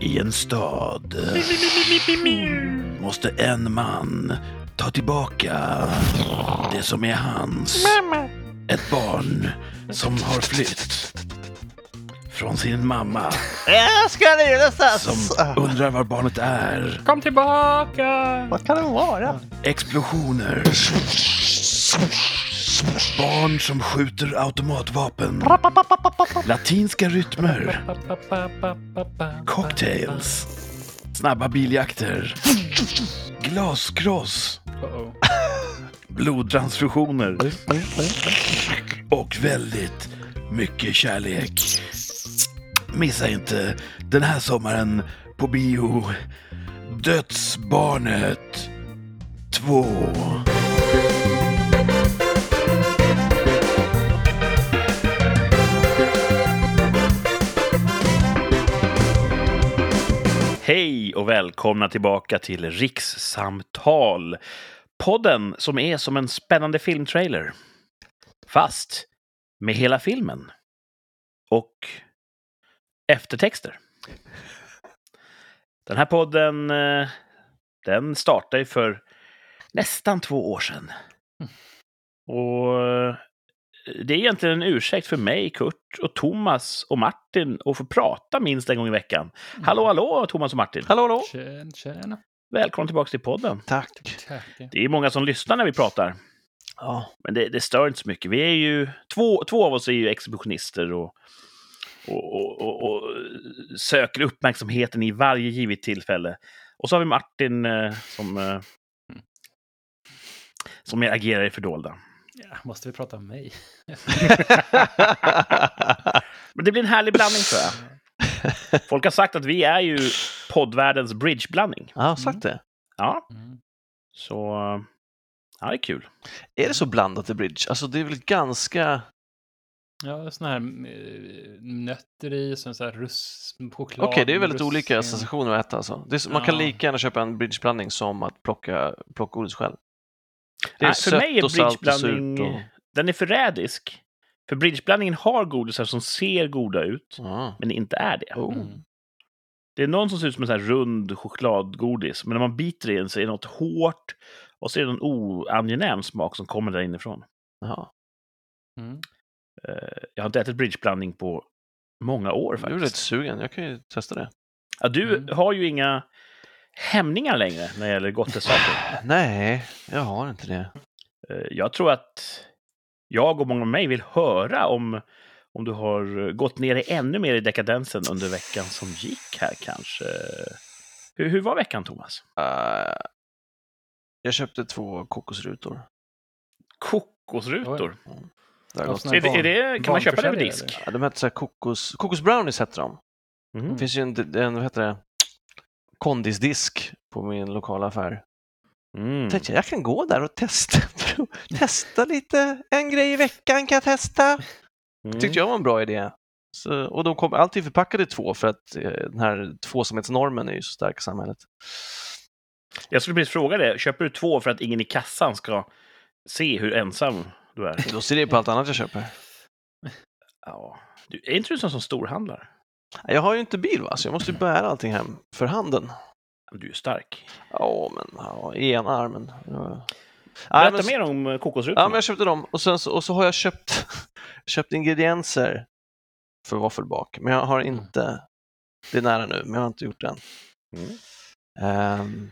I en stad måste en man ta tillbaka det som är hans. Ett barn som har flytt från sin mamma Jag ska som undrar var barnet är. Kom tillbaka! Vad kan det vara? Explosioner. Barn som skjuter automatvapen. Latinska rytmer. Cocktails. Snabba biljakter. Glaskross. Blodtransfusioner. Och väldigt mycket kärlek. Missa inte den här sommaren på bio. Dödsbarnet 2. Hej och välkomna tillbaka till Rikssamtal. Podden som är som en spännande filmtrailer. Fast med hela filmen. Och eftertexter. Den här podden, eh, den startade för nästan två år sedan. Och eh, det är egentligen en ursäkt för mig, Kurt och Thomas och Martin att få prata minst en gång i veckan. Hallå, hallå, Thomas och Martin. Hallå, hallå. Tjena, tjena. Välkomna tillbaka till podden. Tack. Tackar. Det är många som lyssnar när vi pratar. Ja. Men det, det stör inte så mycket. Vi är ju, två, två av oss är ju exhibitionister och, och, och, och, och söker uppmärksamheten i varje givet tillfälle. Och så har vi Martin eh, som, eh, som mer agerar i fördolda. Måste vi prata om mig? Men det blir en härlig blandning tror jag. Folk har sagt att vi är ju poddvärldens bridgeblandning. Ja, sagt det. Ja, Mm. så ja, det är kul. Är det så blandat i Bridge? Alltså det är väl ganska... Ja, såna här eh, nötter i, sen så här russ, choklad. Okej, det är väldigt russin. olika sensationer att äta alltså. Det är, så- Man kan Ja. lika gärna köpa en Bridge-blandning som att plocka, plocka godis själv. Det är Nej, för mig är och salt och bridgeblandning, och... den är förrädisk. För bridgeblandningen har godisar som ser goda ut, Ja. men inte är det. Oh. Mm. Det är någon som ser ut som en sån här rund chokladgodis, men när man biter i den så är det något hårt och så är det någon oangenäm smak som kommer där inifrån. Mm. Eh, Jag har inte ätit bridgeblandning på många år Du är faktiskt. sugen. Jag kan ju testa det. Ja, du Mm. har ju inga hämningar längre när det gäller gottesaker. Nej, jag har inte det. Eh, Jag tror att jag och många med mig vill höra om, om du har gått ner i ännu mer i dekadensen under veckan som gick här kanske. Hur, hur var veckan, Thomas? Uh, jag köpte två kokosrutor. Kokosrutor. Det gått. såna här Är det, är det, kan man köpa det över disk? Ja, de hette så här kokos... Kokosbrownies heter de. Mhm. Det finns ju en, en vad heter det, kondisdisk på min lokala affär. Mm. Tänkte jag, jag kan gå där och testa. testa lite. En grej i veckan kan jag testa. Mm. Tyckte jag var en bra idé. Så, och de kom alltid förpackade i två för att eh, den här tvåsamhetsnormen är ju så stark i samhället. Jag skulle precis fråga det. Köper du två för att ingen i kassan ska se hur ensam du är? Då ser det på allt annat jag köper. Ja. Du, är inte du sån som storhandlar? Jag har ju inte bil va, så jag måste ju bära allting hem för handen. Du är stark. Ja, men ja, i ena armen. Ja. Berätta men- mer om eh, kokosrutorna. Ja, men jag köpte dem och, sen så, och så har jag köpt, köpt ingredienser för våffelbak, men jag har inte, det är nära nu, men jag har inte gjort det än. Mm. Ehm,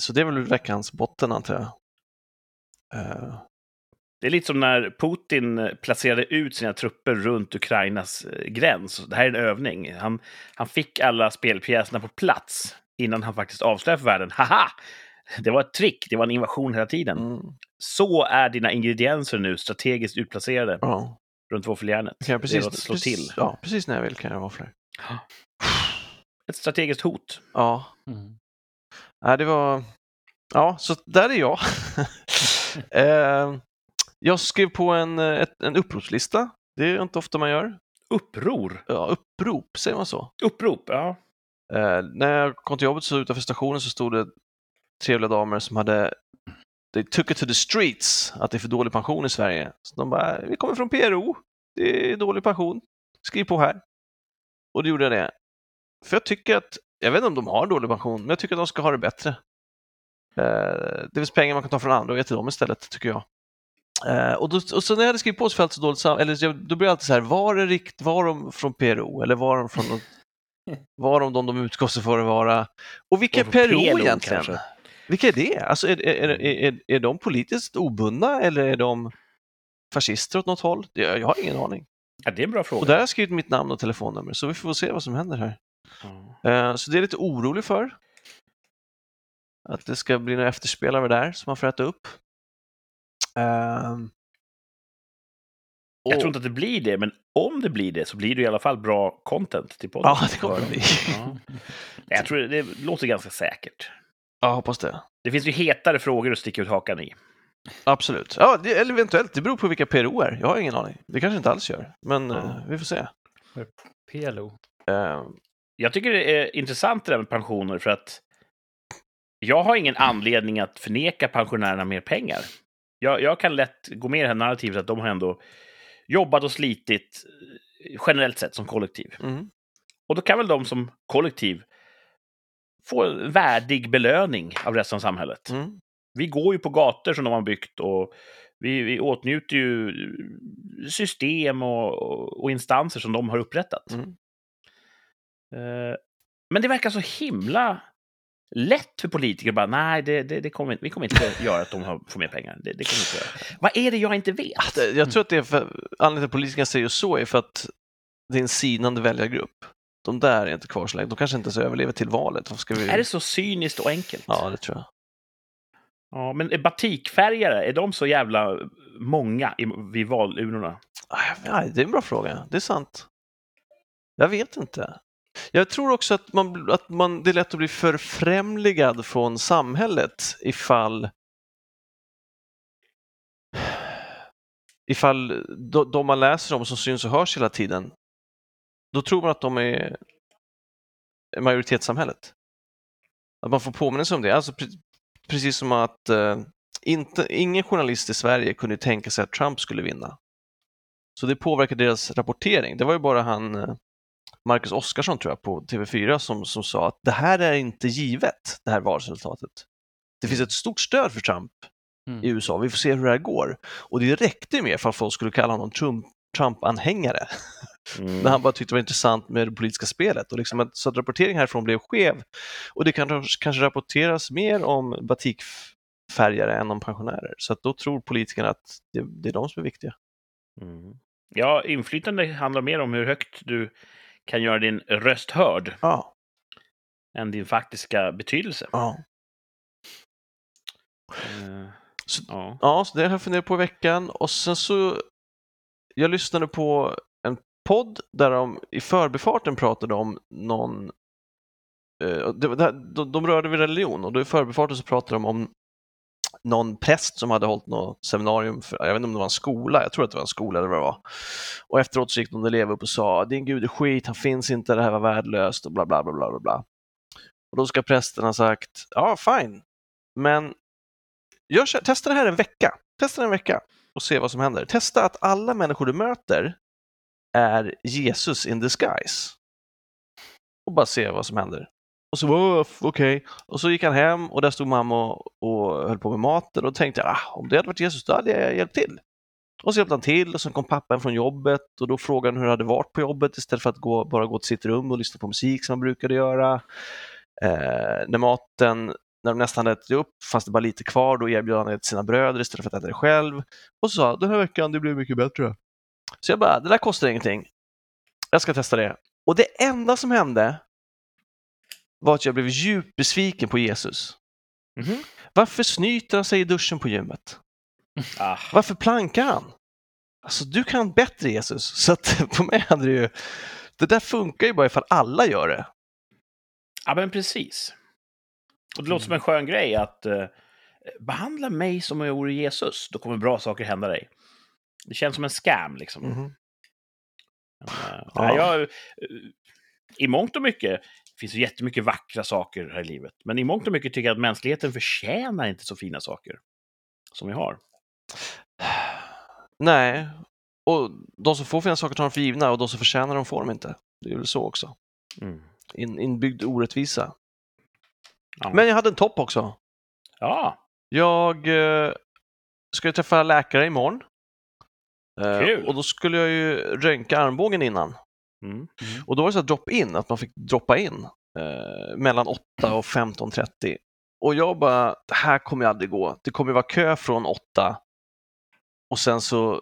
så det är väl veckans botten antar jag. Eh, Det är lite som när Putin eh, placerade ut sina trupper runt Ukrainas eh, gräns. Det här är en övning. Han, han fick alla spelpjäserna på plats innan han faktiskt avslöjade för världen. Haha! Det var ett trick, det var en invasion hela tiden. mm, Så är dina ingredienser nu strategiskt utplacerade ja, runt våffeljärnet. kan jag det är precis, att slå precis, till. Ja, precis när jag vill kan jag våfflor. Ett strategiskt hot. Ja, Mm. nej, det var, ja, så där är jag. Ehm, jag skrev på en, eh, ett, en uppropslista. Det är inte ofta man gör. Uppror. Ja, upprop, säger man så? Upprop, ja. Eh, när jag kom till jobbet så utanför stationen så stod det trevliga damer som hade They took it to the streets, att det är för dålig pension i Sverige. Så de bara, vi kommer från PRO, det är dålig pension, skriv på här. Och då gjorde jag det. För jag tycker att, jag vet inte om de har dålig pension, men jag tycker att de ska ha det bättre. Eh, det finns pengar man kan ta från andra och ge till dem istället, tycker jag. Eh, och, då, och så när jag hade skrivit på så fällt så dåligt eller jag- då blir det alltid så här, var, det rikt, var de från PRO eller var de från någon, var de de de utgav sig för att vara? Och vilka är PRO egentligen? kanske. Vilka är det? Alltså är, är, är, är, är de politiskt obundna eller är de fascister åt något håll? Det- Jag har ingen aning. Ja, det är en bra fråga. Och där har jag skrivit mitt namn och telefonnummer så vi får se vad som händer här. Ja. Eh, Så det är lite orolig för. Att det ska bli några efterspelare där som man får äta upp. Ehm. Jag tror inte att det blir det, men om det blir det så blir det i alla fall bra content till podden. Ja, det kommer det bli. Ja. Jag tror det, det låter ganska säkert. Ja, hoppas det. Det finns ju hetare frågor att sticka ut hakan i. Absolut. Ja, det, eller eventuellt. Det beror på vilka PRO är. Jag har ingen aning. Det kanske inte alls gör. Men Ja. eh, vi får se. PLO. Ehm, Jag tycker det är intressant det där med pensioner för att jag har ingen anledning att förneka pensionärerna mer pengar. Jag, jag kan lätt gå med i det här narrativet att de har ändå jobbat och slitit eh, generellt sett som kollektiv. mm, Och då kan väl de som kollektiv få en värdig belöning av resten av samhället. mm, Vi går ju på gator som de har byggt och vi, vi åtnjuter ju system och, och, och instanser som de har upprättat. mm. Eh, Men det verkar så himla lätt för politiker att bara, nej, det, det, det kommer, inte- vi kommer inte göra att de har, får mer pengar. Det, det kommer inte göra. Vad är det jag inte vet? Eh, Jag tror att det är för, anledningen till att politikerna säger så är för att det är en sinande väljargrupp. De där är inte kvar så länge. De kanske inte ens överlever till valet. Ska vi... Är det så cyniskt och enkelt? Ja, det tror jag. Ja, men är batikfärgare, är de så jävla många i, vid valurnorna? Ah, Nej, det är en bra fråga. Det är sant. Jag vet inte. Jag tror också att, man, att man, det är lätt att bli förfrämligad från samhället ifall ifall de, de man läser om som syns och hörs hela tiden, då tror man att de är majoritetssamhället. Att man får påminnelse om det. Alltså, precis som att eh, inte, ingen journalist i Sverige kunde tänka sig att Trump skulle vinna. Så det påverkar deras rapportering. Det var ju bara han eh, Marcus Oskarsson tror jag på TV4 som, som sa att det här är inte givet, det här valresultatet. Det finns ett stort stöd för Trump Mm. i USA, vi får se hur det här går. Och det räckte med för att folk skulle kalla honom Trump, Trump-anhängare. Mm. När han bara tyckte det var intressant med det politiska spelet. Och liksom att, så att rapporteringen härifrån blev skev. Och det kan kanske rapporteras mer om batikfärgare än om pensionärer. Så att då tror politikerna att det, det är de som är viktiga. Mm. Ja, inflytande handlar mer om hur högt du kan göra din röst hörd Ja, än din faktiska betydelse. ja. Eh, Så- ja. Ja, så det har jag funderat på i veckan och sen så jag lyssnade på en podd där de i förbifarten pratade om någon eh, det, de, de rörde vid religion och då i förbifarten så pratade de om någon präst som hade hållit något seminarium, för, jag vet inte om det var en skola, jag tror att det var en skola eller vad det var. Och efteråt så gick någon elev upp och sa, din gud är skit, han finns inte, det här var värdelöst och bla bla bla bla bla. Och då ska prästen ha sagt, ja fine, men Gör testa det här en vecka. Testa det en vecka och se vad som händer. Testa att alla människor du möter är Jesus in disguise. Och bara se vad som händer. Och så, "Åh, f- okej. Och så gick han hem och där stod mamma och, och höll på med maten och då tänkte jag, ah, om det hade varit Jesus, då hade jag hjälpt till. Och så hjälpte han till och sen kom pappan från jobbet och då frågade han hur det hade varit på jobbet istället för att gå, bara gå till sitt rum och lyssna på musik som han brukade göra. Eh, när maten, när de nästan hade ätit upp, fanns det bara lite kvar, då erbjöd han det till sina bröder istället för att äta det själv. Och så sa han, den här veckan, det blev mycket bättre. Så jag bara, det där kostar ingenting. Jag ska testa det. Och det enda som hände var att jag blev djupt besviken på Jesus. Mhm. Varför snyter han sig i duschen på gymmet? Ah. Varför plankar han? Alltså, du kan bättre Jesus. Så att på mig hade det ju... Det där funkar ju bara ifall alla gör det. Ja, men precis. Och det låter som en skön grej att eh, behandla mig som om jag vore Jesus, då kommer bra saker hända dig. Det känns som en scam, liksom. Mhm. Eh, Ja. jag, eh, I mångt och mycket finns ju jättemycket vackra saker här i livet, men i mångt och mycket tycker jag att mänskligheten förtjänar inte så fina saker som vi har. Nej, och de som får fina saker tar de för givna och de som förtjänar dem får de inte. Det är väl så också. Mm. in, inbyggd orättvisa. Ja. Men jag hade en topp också. ja, Jag eh, ska ju träffa läkare imorgon. Eh, Kul. och då skulle jag ju röntga armbågen innan. Mm. Och då var det så här drop-in, att man fick droppa in eh, mellan 8 och 15.30. Och jag bara, det här kommer ju aldrig gå. Det kommer ju vara kö från 8 och sen så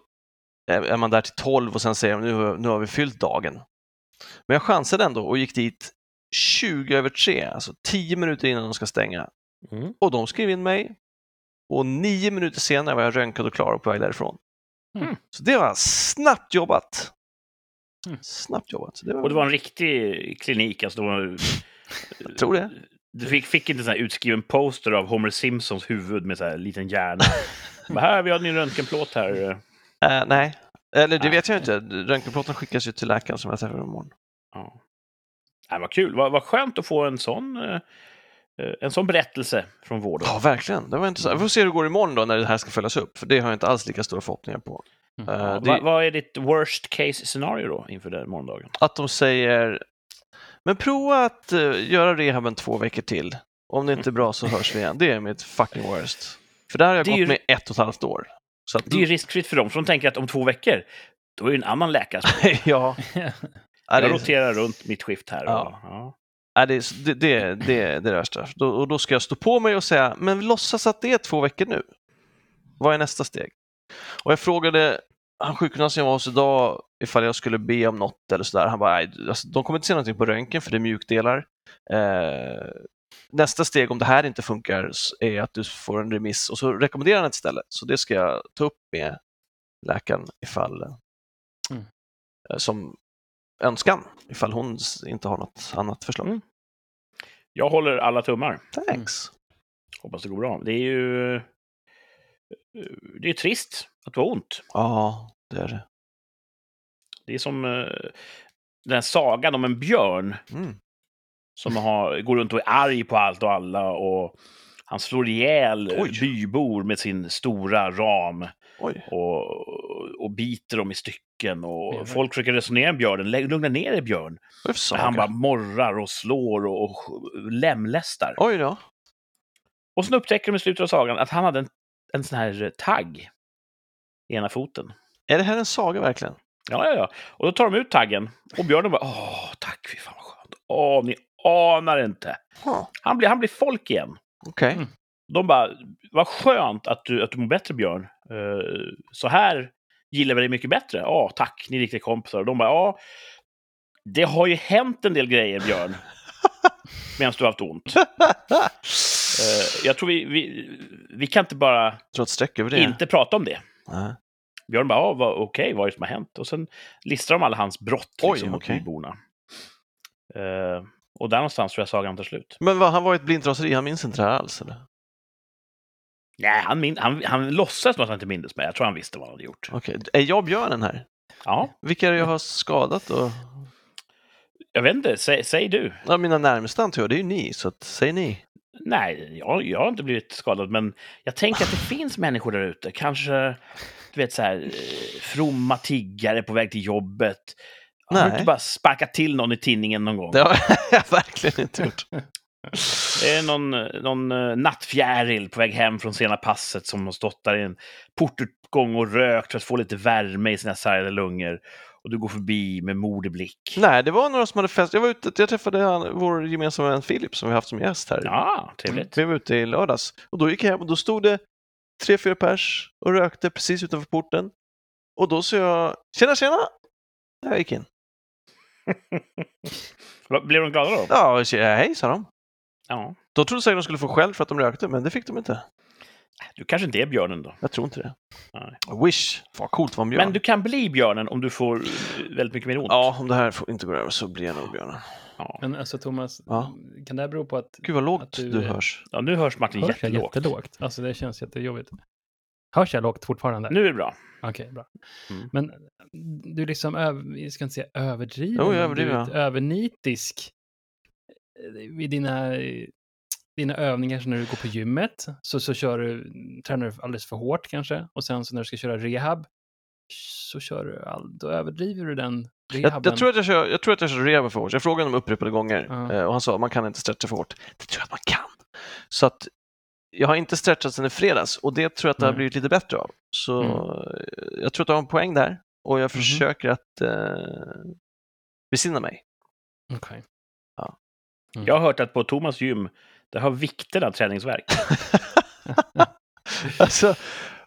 är man där till 12 och sen säger de nu, nu har vi fyllt dagen. Men jag chansade ändå och gick dit 20 över 3, alltså 10 minuter innan de ska stänga. Mm. Och de skrev in mig och 9 minuter senare var jag röntgad och klar och på väg därifrån. Mm. Så det var snabbt jobbat. Mm. Snabbt jobbat. Så det var... Och det var en riktig klinik. Alltså, det var, Jag tror det. Du fick, fick inte en utskriven poster av Homer Simpsons huvud med så här liten hjärna. Men här, vi har din röntgenplåt här. Eh, nej, eller det Nej. vet jag inte. Röntgenplåten skickas ju till läkaren som jag träffar imorgon. Ja. Nej, vad kul. Vad, vad skönt att få en sån, eh, en sån berättelse från vården. Ja, verkligen. Det var intressant. Vi får se hur det går imorgon då när det här ska följas upp, för det har jag inte alls lika stora förhoppningar på. Mm. Ja, det, vad, vad är ditt worst case scenario då inför den morgondagen? Att de säger, men prova att eh, göra rehaben två veckor till. Om det inte är bra så hörs vi igen. Det är mitt fucking worst. För där har jag Det är gått ju- med ett och ett halvt år. Så att, Det är ju riskfritt för dem, för de tänker att om två veckor, då är det en annan läkare som ja, är jag roterar runt mitt skift här. Ja. Och, ja. är det, det, det, det är det värsta. Då, och då ska jag stå på mig och säga, men låtsas att det är två veckor nu. Vad är nästa steg? Och jag frågade han sjukgymnasten jag var hos idag ifall jag skulle be om något eller sådär. Han bara, nej, alltså, de kommer inte se någonting på röntgen för det är mjukdelar. Eh, nästa steg om det här inte funkar är att du får en remiss och så rekommenderar han ett ställe. Så det ska jag ta upp med läkaren ifall eh, Mm. eh, som önskan, ifall hon inte har något annat förslag. Mm. Jag håller alla tummar. Thanks. Hoppas det går bra. Det är ju... Det är trist att det var ont. Ja, det är det. Det är som eh, den här sagan om en björn Mm. som har, går runt och är arg på allt och alla och han slår ihjäl eh, Oj. bybor med sin stora ram och, och biter dem i stycken. Och Jävlar. folk försöker resonera med björnen. "Lägg- Lugna ner dig björn. Men han bara morrar och slår och, och lemlästar. Oj då. Och sen upptäcker de i slutet av sagan att han hade en, en sån här tagg i ena foten. Är det här en saga verkligen? Ja, ja, ja. Och då tar de ut taggen och björnen bara åh, tack, fy fan vad skönt. Åh, ni anar inte. Huh. Han blir, han blir folk igen. Okej. Mm. De bara, vad skönt att du, att du mår bättre Björn. Eh, så här gillar vi dig mycket bättre. Ja, tack, ni är riktiga kompisar. Och de bara, ja, det har ju hänt en del grejer Björn. Medan du har haft ont. Eh, jag tror vi, vi, vi kan inte bara inte prata om det. Nej. Björn bara, ja, vad, okej, vad är det som har hänt? Och sen listar de alla hans brott Oj, liksom, mot okej. byborna. Eh, och där någonstans tror jag sagan tar slut. Men vad, han var ett blint raseri, han minns inte det här alls eller? Nej, han, min, han, han låtsas som att han inte mindes mig. Jag tror han visste vad han hade gjort. Okej, är jag björnen här? Ja, Vilka är det jag har skadat och... jag vet inte, säg, säg du. Ja, mina närmsta antar jag, det är ju ni, så att, säg ni. Nej, jag, jag har inte blivit skadad, men jag tänker att det finns människor där ute. Kanske, du vet, så här, eh, fromma tiggare på väg till jobbet. Har du inte bara sparkat till någon i tidningen någon gång? Det har jag verkligen inte gjort. Det är någon, någon eh, nattfjäril på väg hem från sena passet som har stått där i en portutgång och rökt för att få lite värme i sina sargade lungor. Och du går förbi med modig blick. Nej, det var några som hade fest. Jag var ute, jag träffade han, vår gemensamma vän Filip som vi haft som gäst här. Ja, trevligt. Vi var ute i lördags och då gick jag hem och då stod det tre, fyra pers och rökte precis utanför porten. Och då sa jag tjena, tjena! Jag gick in. Blev de glada då? Ja, hej sa de. Ja. Då trodde säkert de skulle få skäll för att de rökte, men det fick de inte. Du kanske inte är björnen då? Jag tror inte det. Nej. Wish, vad coolt att vara en björn. Men du kan bli björnen om du får väldigt mycket mer ont. Ja, om det här får- inte går över så blir jag nog björnen. Ja. Men alltså Thomas, Ja. kan det här bero på att Gud vad lågt du- du, hörs. ja, nu hörs Martin hörs jag jättelågt. jättelågt? Alltså det känns jättejobbigt. Hörs jag lågt fortfarande? Nu är det bra. Okej, bra. Mm. Men du är liksom, jag ska inte säga överdriven, Jo, jag överdriver, du är ja. övernitisk vid dina, dina övningar så när du går på gymmet. Så, så kör du, tränar du alldeles för hårt kanske. Och sen så när du ska köra rehab så kör du all, då överdriver du den Jag, rehaben. jag, tror att jag, kör, jag tror att jag kör rehab för hårt. Jag frågade honom upprepade gånger Ja. eh, och han sa att man kan inte stretcha för hårt. Det tror jag att man kan. Så att jag har inte stretchat sedan i fredags och det tror jag att det har blivit lite bättre av. Så Mm. jag tror att jag har en poäng där och jag Mhm. försöker att eh, besinna mig. Okej. Jag har hört att på Thomas gym, där har vikterna träningsverk. alltså,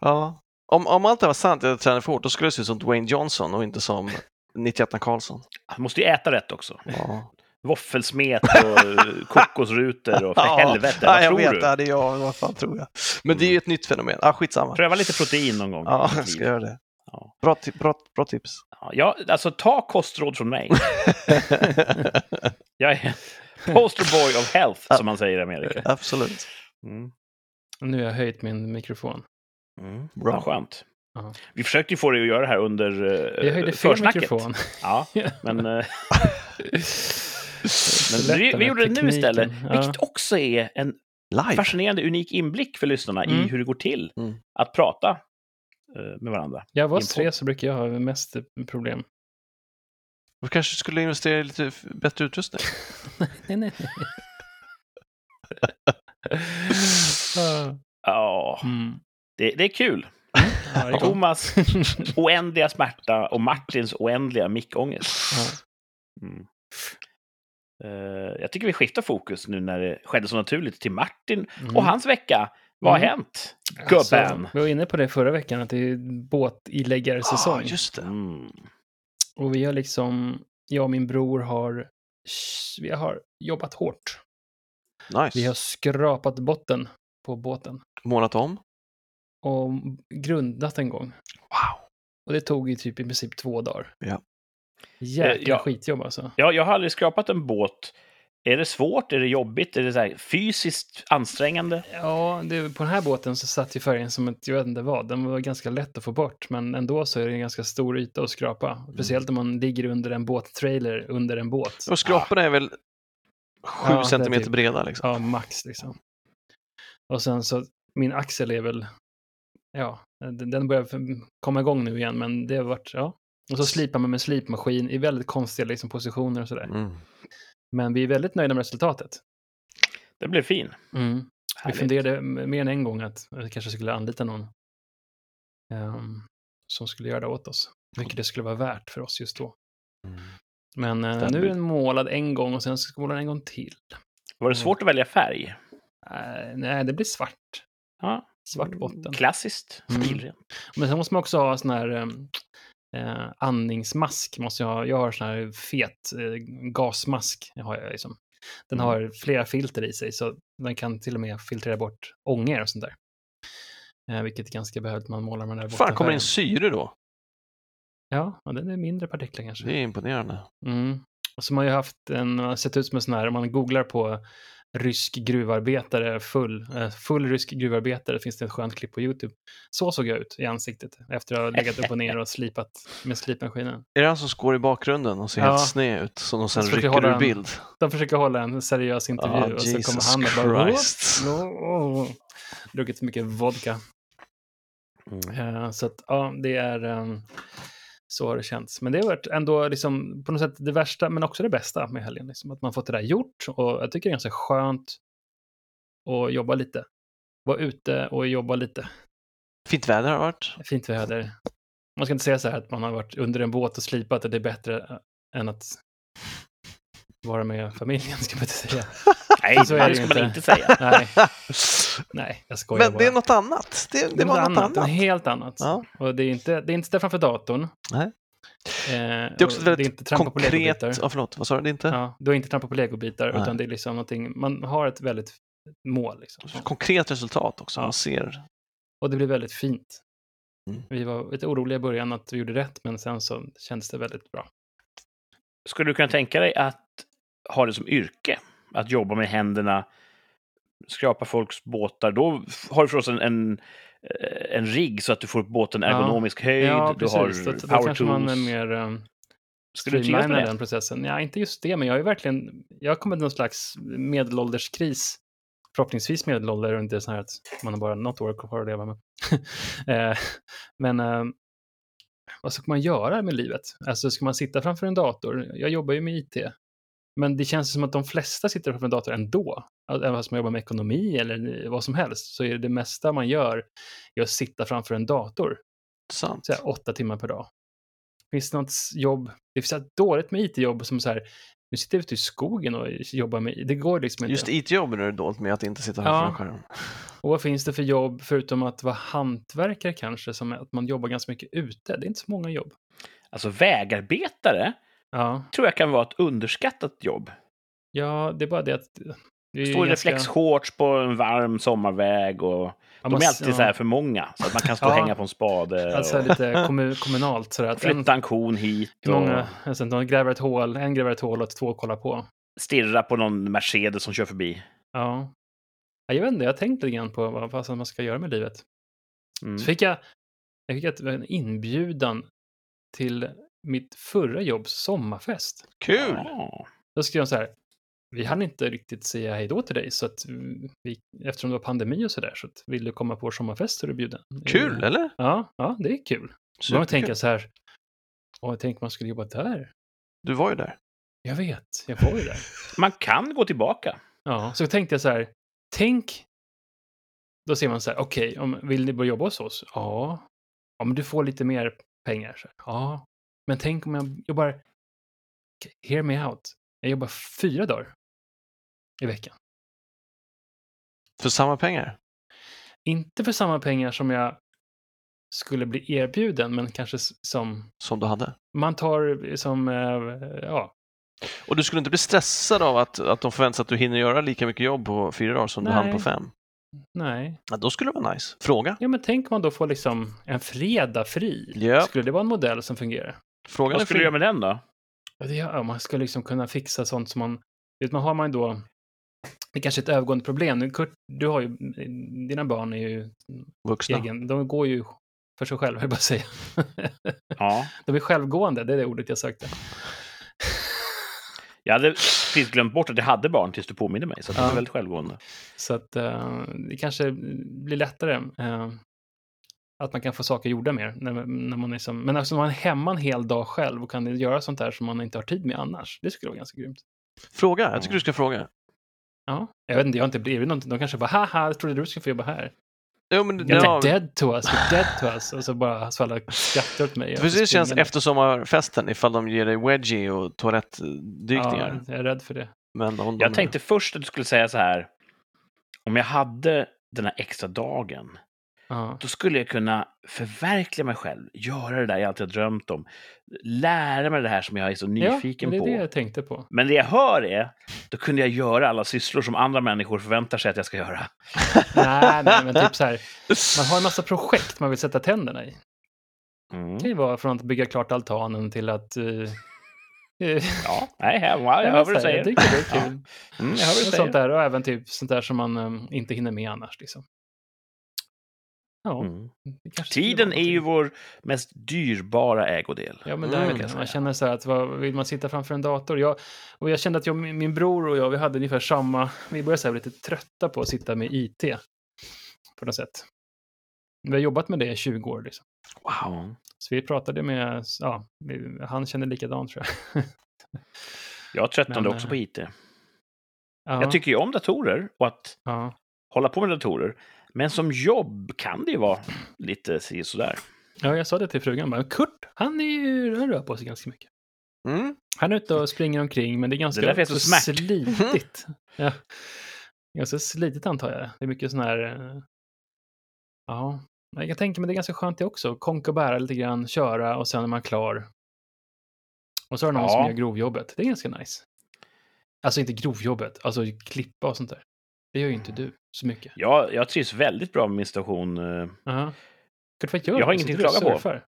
ja. om, om allt det var sant, att jag tränar för hårt, då skulle det se ut som Dwayne Johnson och inte som 91 Karlsson. Han måste ju äta rätt också. Ja. Våffelsmet och eh, kokosrutor och för helvete, ja, vad jag tror vet, du? Ja, det är jag, vad fan tror jag. Men det är ju ett nytt fenomen. Ah, skitsamma. Pröva lite protein någon gång. Ja, jag ska göra det. Ja. Bra, bra, bra tips. Ja, ja, alltså ta kostråd från mig. Jag är poster boy of health, som man säger i Amerika. Absolut. Mm. Nu har jag höjt min mikrofon. Mm. Bra. Bra. skönt. Ja. Vi försökte ju få dig att göra det här under uh, Jag höjde fel försnacket. mikrofon. Ja, men, eh, men vi, vi gjorde det nu istället. Ja. Vilket också är en Live. fascinerande, unik inblick för lyssnarna i Mm. hur det går till Mm. att prata eh, med varandra. Jag var Info. tre så brukar jag ha mest problem. Du kanske skulle investera i lite bättre utrustning. nej, nej. Ah, Ja, mm. det, det är kul. Ja, det är Thomas oändliga smärta och Martins oändliga mickångest. Ja. Mm. Eh, jag tycker vi skiftar fokus nu när det skedde så naturligt till Martin Mm. och hans vecka. Vad har Mm. hänt? Alltså, Gubben! vi var inne på det förra veckan, att det är båtiläggarsäsong. Ja, just det. Mm. Och vi har liksom, jag och min bror har, vi har jobbat hårt. Nice. Vi har skrapat botten på båten Målat om. och grundat en gång. Wow. Och det tog ju typ i princip två dagar. Ja. Jäkla Eh, ja. skitjobb alltså. Ja, jag har aldrig skrapat en båt. Är det svårt? Är det jobbigt? Är det så här fysiskt ansträngande? Ja, det, på den här båten så satt ju färgen som ett, jag vet inte vad, den var ganska lätt att få bort, men ändå så är det en ganska stor yta att skrapa. Speciellt om man ligger under en båttrailer under en båt. Och skraporna är väl sju Ja, centimeter typ- breda liksom. Ja, max liksom. Och sen så, min axel är väl, ja, den börjar komma igång nu igen, men det har varit, ja. Och så slipar man med slipmaskin i väldigt konstiga liksom, positioner och sådär. Mm. Men vi är väldigt nöjda med resultatet. Det blev fin. Mm. Vi funderade mer än en gång att vi kanske skulle anlita någon ehm, som skulle göra det åt oss. Vilket det skulle vara värt för oss just då. Mm. Men eh, nu är den målad en gång och sen ska måla en gång till. Var det svårt att välja färg? Eh, nej, det blir svart. Ja. Svart botten. Klassiskt, Mm. stilrent. Men sen måste man också ha sån här ehm, eh, andningsmask. Måste jag, ha. jag har sån här fet eh, gasmask. Har jag liksom. Den Mm. har flera filter i sig så den kan till och med filtrera bort ångor och sånt där. Eh, vilket är ganska behövligt man målar med den där Fan, kommer det in syre då? Ja, och den är mindre partiklar kanske. Det är imponerande. Mm. Och så har man ju haft en, har sett ut som en sån här, om man googlar på rysk gruvarbetare, full, eh, full rysk gruvarbetare, finns det ett skönt klipp på YouTube. Så såg jag ut i ansiktet efter att ha legat upp och ner och slipat med slipmaskinen. Är det han som går i bakgrunden och ser Ja. helt sned ut som de sen rycker ur en bild? De försöker hålla en seriös intervju Ah, och så Jesus kommer han och bara Christ. Druckit för mycket vodka. Mm. Eh, Så att ja, det är ehm, så har det känts. Men det har varit ändå liksom på något sätt det värsta, men också det bästa med helgen. Liksom, att man fått det där gjort och jag tycker det är ganska skönt att jobba lite. Vara ute och jobba lite. Fint väder har det varit. Fint väder. Man ska inte säga så här att man har varit under en båt och slipat, att det är bättre eh, än att vara med familjen, ska man inte säga. Nej, Så är det ska man inte. inte säga. Nej, nej, jag skojar Men bara. det är något annat. Det, det, Det är var något annat, annat. helt annat. Ja. Och det är inte, det är inte framför datorn. Nej. Eh, Det är också ett det är väldigt inte trampa på konkret... Ja, förlåt, vad sa du? Det är inte? Ja, du har inte trampat på legobitar, Nej. utan det är liksom någonting, man har ett väldigt mål. Liksom. Konkret resultat också. Ja. Man ser. Och det blir väldigt fint. Mm. Vi var lite oroliga i början att vi gjorde rätt, men sen så kändes det väldigt bra. Skulle du kunna tänka dig att ha det som yrke? Att jobba med händerna, skrapa folks båtar. Då har du förstås en, en, eh, en rigg så att du får båten Ja. ergonomisk höjd. ja, du har precis. Då, då power kanske man är mer um, trivas med streamlinar det? den processen. Ja, inte just det, men jag är verkligen, jag har kommit till någon slags medelålderskris. Förhoppningsvis medelålder och inte så här att man har bara något år kvar att leva med. Eh, men eh, vad ska man göra med livet? Alltså ska man sitta framför en dator? Jag jobbar ju med IT. Men det känns som att de flesta sitter framför en dator ändå. Även fast man jobbar med ekonomi eller vad som helst så är det, det mesta man gör är att sitta framför en dator Sant. så här, åtta timmar per dag. Finns det något jobb, det finns ett dåligt med IT-jobb som så här, nu sitter jag ute i skogen och jobbar med, det går liksom inte. Just IT-jobben är det dolt med att inte sitta Ja. framför en skärm. Och vad finns det för jobb förutom att vara hantverkare kanske, som är att man jobbar ganska mycket ute? Det är inte så många jobb. Alltså vägarbetare Ja, tror jag kan vara ett underskattat jobb. ja det är bara det att... Det är Stå i ganska- reflexshorts på en varm sommarväg och ja, de är alltid så här för många. Så att man kan stå och Ja. hänga på en spade Alltså och lite kommun, kommunalt sådär. Att flytta en kon hit och många, alltså, de gräver ett hål, en gräver ett hål och två kollar på. stirra på någon Mercedes som kör förbi. Ja. ja. Jag vet inte, jag har tänkt lite grann på vad fasen man ska göra med livet. Mm. Så fick jag, jag fick en inbjudan till mitt förra jobbs sommarfest. Kul! Ja. Då skrev de så här, vi hann inte riktigt säga hej då till dig, så att vi, eftersom det var pandemi och så där, så att vill du komma på vår sommarfest så är du bjuden. Kul, Eh, eller? Ja, ja, det är kul. Så man tänker Superkul. så här, åh, tänk man skulle jobba där. Du var ju där. Jag vet, jag var ju där. Man kan gå tillbaka. Ja, så tänkte jag så här, tänk, då ser man så här, okej, om vill ni börja jobba hos oss? Ja. Ja, men du får lite mer pengar. Så här. Ja, men tänk om jag jobbar, hear me out, jag jobbar fyra dagar i veckan. För samma pengar. Inte för samma pengar som jag skulle bli erbjuden, men kanske som Som du hade. man tar som, eh, ja, Och du skulle inte bli stressad av att, att de förväntar sig att du hinner göra lika mycket jobb på fyra dagar som du hann Nej. på fem? nej. Ja, då skulle det vara nice. Fråga. Ja, men tänk om man då får liksom en fredag fri. Ja. Skulle det vara en modell som fungerar? Frågan Vad skulle du göra med den då? Ja, man ska liksom kunna fixa sånt som man... Vet, man har man ju då... Det är kanske är ett övergående problem. Nu, Kurt, du har ju... Dina barn är ju Vuxna. egen... De går ju för sig själva, jag bara säga. Ja. De är självgående, det är det ordet jag sökte. Jag hade precis glömt bort att jag hade barn tills du påminde mig, så att det Ja. är väldigt självgående. Så att eh, det kanske blir lättare. eh, att man kan få saker gjorda mer. När, när man är som, men alltså man är hemma en hel dag själv och kan göra sånt där som man inte har tid med annars. Det skulle vara ganska grymt. Fråga. Jag tycker du ska fråga. Ja, jag vet inte, jag har inte blivit någonting. De kanske bara, haha, jag trodde du skulle få jobba här. Jo, men, You're ja, dead to us, you're dead to us. Och så bara så alla skrattar åt mig. precis känns efter sommarfesten ifall de ger dig wedgie och toalettdykningar. Ja, jag är rädd för det. Men om de, Jag tänkte först att du skulle säga så här. Om jag hade den här extra dagen, Ja. då skulle jag kunna förverkliga mig själv, göra det där jag alltid har drömt om, lära mig det här som jag är så nyfiken ja, det är på. det jag tänkte på. Men det jag hör är, då kunde jag göra alla sysslor som andra människor förväntar sig att jag ska göra. nej, nej, men typ så här. Man har en massa projekt man vill sätta tänderna i. Mm. Det kan ju vara från att bygga klart altanen till att... Uh, Ja, nej, jag, jag hör vad du säger. Jag tycker det är kul. Mm, jag hör vad du säger. sånt där, och även typ sånt där som man um, inte hinner med annars. Liksom. Ja, Mm. Tiden är ju vår mest dyrbara ägodel. Ja, men Mm, det. jag Man känner så här att vad, vill man sitta framför en dator? Jag, och jag kände att jag, min min bror och jag, vi hade ungefär samma, vi började så här lite trötta på att sitta med IT. På något sätt. Vi har jobbat med det i 20 år. Liksom. Wow. Mm. Så vi pratade med, ja, vi, han kände likadant tror jag. Jag tröttnade Men, också eh, på IT. Ja, Jag tycker ju om datorer och att ja. hålla på med datorer. Men som jobb kan det ju vara lite sådär. ja, jag sa det till frugan, bara, Kurt, han, är ju, han rör på sig ganska mycket. Mm. Han är ute och springer omkring, men det är ganska Det är så slitigt. ja. Ganska slitigt antar jag. Det är mycket sån här... eh, Ja, jag kan tänka mig det är ganska skönt det också. Konka och bära lite grann, köra och sen är man klar. Och så är det någon Ja. som gör grovjobbet. Det är ganska nice. Alltså inte grovjobbet, alltså klippa och sånt där. Det gör ju inte du så mycket. Jag, jag trivs väldigt bra med min station. eh, Aha. Kurt, vad gör Jag har ingenting Sitter att klaga på.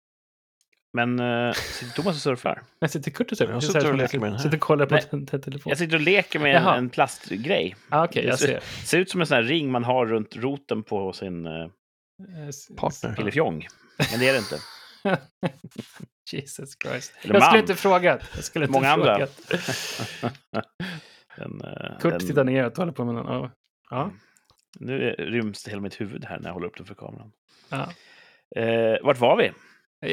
Men uh, Thomas och surfar. Nej, sitter Kurt och surfar? Jag sitter och leker med den här. Sitter och kollar på Nej. en te- telefon. Jag sitter och leker med en, en plastgrej. Ah, Okej, jag Det ser. ser ut som en sån här ring man har runt roten på sin uh, Partner. pillefjong. Men det är det inte. Jesus Christ. Eller jag skulle inte frågat. Jag skulle inte Många andra. frågat. Den, eh, Kurt den- tittar ner och håller på med den. Ja. Ja. Nu ryms det hela mitt huvud här när jag håller upp den för kameran. Ja. Eh, vart var vi?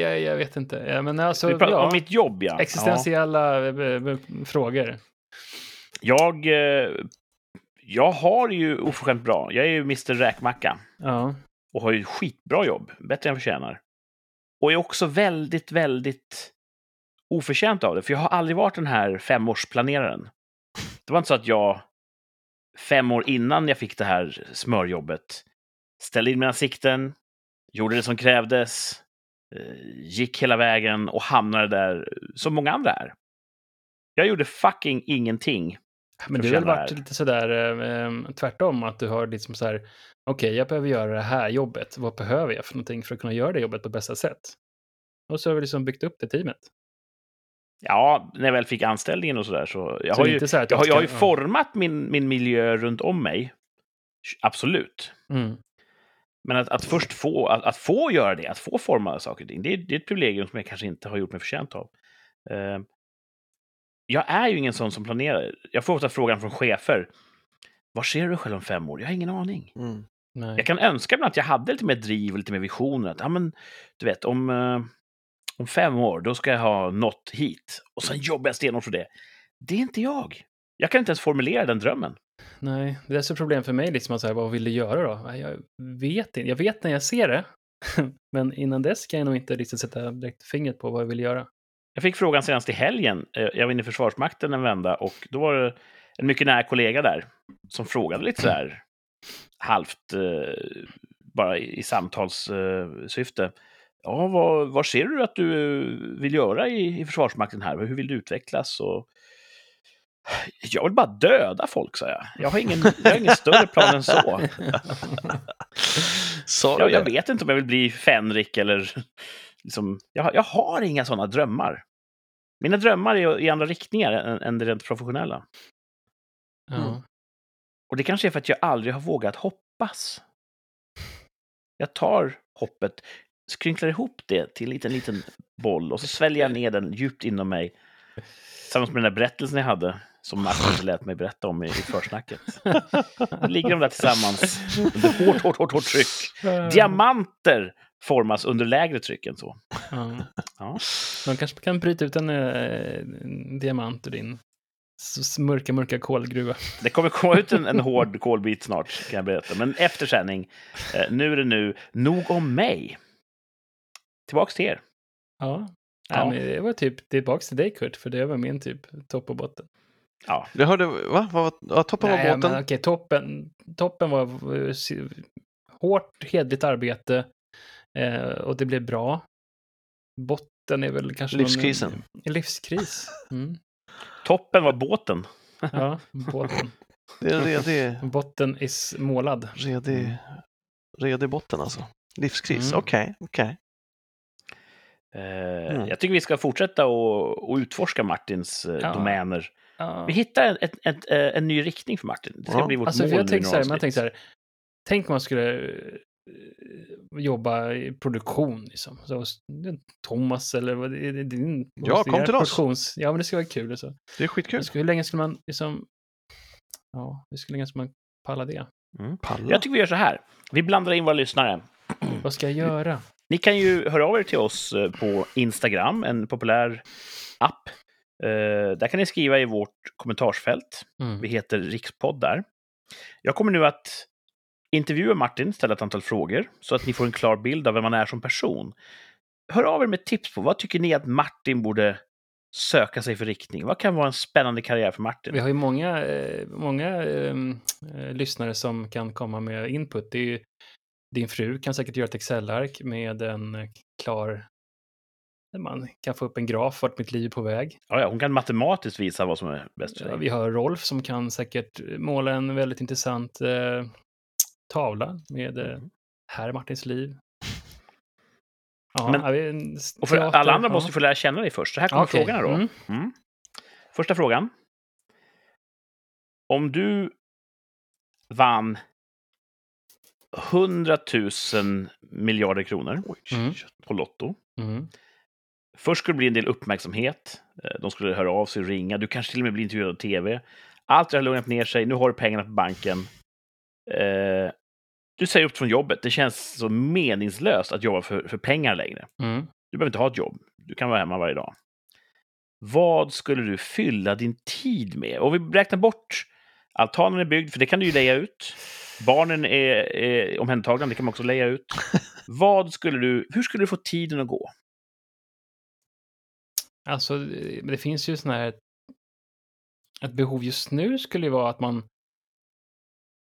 Jag, jag vet inte. Ja, men alltså, Vi pratar ja, om mitt jobb, ja. ja. existentiella eh, eh, frågor. Jag, eh, jag har ju oförskämt bra. Jag är ju Mr Räkmacka Ja. och har ju skitbra jobb. Bättre än jag förtjänar. Och är också väldigt, väldigt oförtjänt av det. För jag har aldrig varit den här femårsplaneraren. Det var inte så att jag fem år innan jag fick det här smörjobbet ställde in mina sikten, gjorde det som krävdes, eh, gick hela vägen och hamnade där som många andra är. Jag gjorde fucking ingenting. Men du har väl varit lite sådär eh, eh, tvärtom, att du har liksom så här, okej, jag behöver göra det här jobbet. Vad behöver jag för någonting för att kunna göra det jobbet på bästa sätt? Och så har vi liksom byggt upp det teamet. Ja, när jag väl fick anställningen och sådär så... Jag Så har ju, så jag har, jag har ju format min, min miljö runt om mig. Absolut. Mm. Men att, att först få, att, att få göra det, att få forma saker och ting, det, är- det är ett privilegium som jag kanske inte har gjort mig förtjänt av. Eh, jag är ju ingen sån som planerar. Jag får ofta frågan från chefer. Var ser du dig själv om fem år? Jag har ingen aning. Mm. Jag kan önska ibland att jag hade lite mer driv och lite mer visioner. Att, ja, men, du vet, om, eh, om fem år, då ska jag ha nått hit. Och sen jobbar jag stenhårt för det. Det är inte jag. Jag kan inte ens formulera den drömmen. Nej, det är så problem för mig, liksom att säga, vad vill du göra då? Jag vet inte. Jag vet när jag ser det, men innan dess kan jag nog inte riktigt sätta direkt fingret på vad jag vill göra. Jag fick frågan senast i helgen. Eh, Jag var inne i Försvarsmakten en vända och då var det en mycket nära kollega där som frågade lite sådär halvt, eh, bara i, i samtalssyfte. Ja, vad, vad ser du att du vill göra i, i Försvarsmakten här? Hur vill du utvecklas? Och... Jag vill bara döda folk, sa jag. Jag har ingen, jag har ingen större plan än så. Jag, jag vet inte om jag vill bli Fenrik eller... Liksom, jag, har- jag har inga sådana drömmar. Mina drömmar är i andra riktningar än, än det rent professionella. Ja. Mm. Och det kanske är för att jag aldrig har vågat hoppas. Jag tar hoppet, skrynklar ihop det till en liten, liten boll och så sväljer jag ner den djupt inom mig. Tillsammans med den där berättelsen jag hade, som Martin lät mig berätta om i, i försnacket. Då ligger de där tillsammans under hårt, hårt, hårt, hårt tryck. Diamanter formas under lägre tryck än så. Ja. Ja. De kanske kan bryta ut en, eh, diamant ur din mörka, mörka kolgruva. Det kommer komma ut en, en hård kolbit snart, kan jag berätta. Men efter sändning, eh, nu är det nu, nog om mig. Tillbaks till er. Ja. Ja. Ja. men det var typ tillbaks till dig Kurt, för det var min typ topp och botten. Ja, Jag hörde, va? Vad var, ja, toppen Nej, var båten? men okej, toppen, toppen var eh, hårt, hedligt arbete eh, och det blev bra. Botten är väl kanske... någon- Livskrisen. livskris. Mm. toppen var båten. Ja, båten. Det är redig, Botten is målad. redig, redig botten alltså. Livskris, Mm. okej, okej. Eh, Mm. Jag tycker vi ska fortsätta och, och utforska Martins eh, Ja. domäner. Ja. Vi hittar en, ett, ett, eh, en ny riktning för Martin. Det ska Ja. bli vårt Alltså, mål jag tänkte så här, man tänkte så här, tänk om man skulle eh, jobba i produktion liksom. Så, Thomas eller vad det är det din... Ja, kom till oss. produktions- Ja, men det skulle vara kul. Så. Det är skitkul. Men skulle- Hur länge skulle man liksom... Ja, hur länge skulle man palla det? Palla. Jag tycker vi gör så här. Vi blandar in våra lyssnare. Vad ska jag göra? Ni kan ju höra av er till oss eh, på Instagram, en populär app. Eh, där kan ni skriva i vårt kommentarsfält. Mm. Vi heter Rikspodd där. Jag kommer nu att intervjua Martin, ställa ett antal frågor, så att ni får en klar bild av vem man är som person. Hör av er med tips på vad tycker ni att Martin borde söka sig för riktning? Vad kan vara en spännande karriär för Martin? Vi har ju många, eh, många ehm, eh, lyssnare som kan komma med input. Det är ju, din fru kan säkert göra ett Excel-ark med en eh, klar... där Man kan få upp en graf vart mitt liv är på väg. Ja, ja, hon kan matematiskt visa vad som är bäst för dig. vi har Rolf som kan säkert måla en väldigt intressant eh, tavla med eh, Mhm. här är Martins liv. Ja, Men- vi- Och för teater, alla andra ja. måste få lära känna dig först. Så här kommer Okej, frågorna då. mm. Mm. Första frågan. Om du vann 100 000 miljarder kronor Mm. på Lotto. Mm. Först skulle det bli en del uppmärksamhet. Eh, De skulle höra av sig och ringa. Du kanske till och med blir intervjuad av tv. Allt det har lugnat ner sig. Nu har du pengarna på banken. Eh, du säger upp från jobbet. Det känns så meningslöst att jobba för, för pengar längre. Mm. Du behöver inte ha ett jobb. Du kan vara hemma varje dag. Vad skulle du fylla din tid med? Och vi räknar bort altanen är byggd, för det kan du ju leja ut. Barnen är, är omhändertagna, det kan man också leja ut. Vad skulle du, hur skulle du få tiden att gå? Alltså, det finns ju sådana här... Ett behov just nu skulle ju vara att man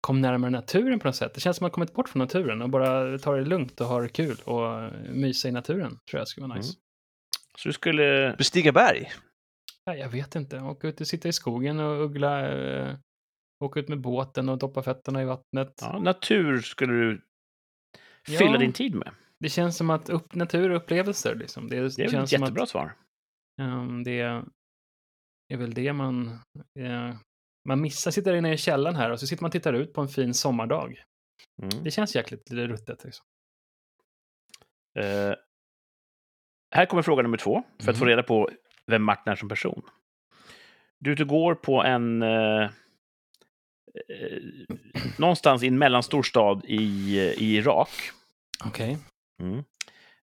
kom närmare naturen på något sätt. Det känns som att man kommit bort från naturen och bara tar det lugnt och har kul och mysa i naturen. Tror jag skulle vara nice. Så du skulle... Bestiga berg? Ja, jag vet inte. Åka ut och sitta i skogen och uggla. Eh, åka ut med båten och doppa fötterna i vattnet. Ja, natur skulle du fylla Ja. din tid med. Det känns som att upp, natur och upplevelser liksom. Det, Det ett känns som jättebra att svar. ehm, det är väl det man... eh, man missar, sitter inne i källaren här och så sitter man och tittar ut på en fin sommardag. Mm. Det känns jäkligt ruttet. Liksom. Eh, här kommer fråga nummer två, för att få Mhm. reda på vem Martin är som person. Du är ute och går på en... Eh, någonstans i en mellanstor stad i, i Irak. Okej. Mm.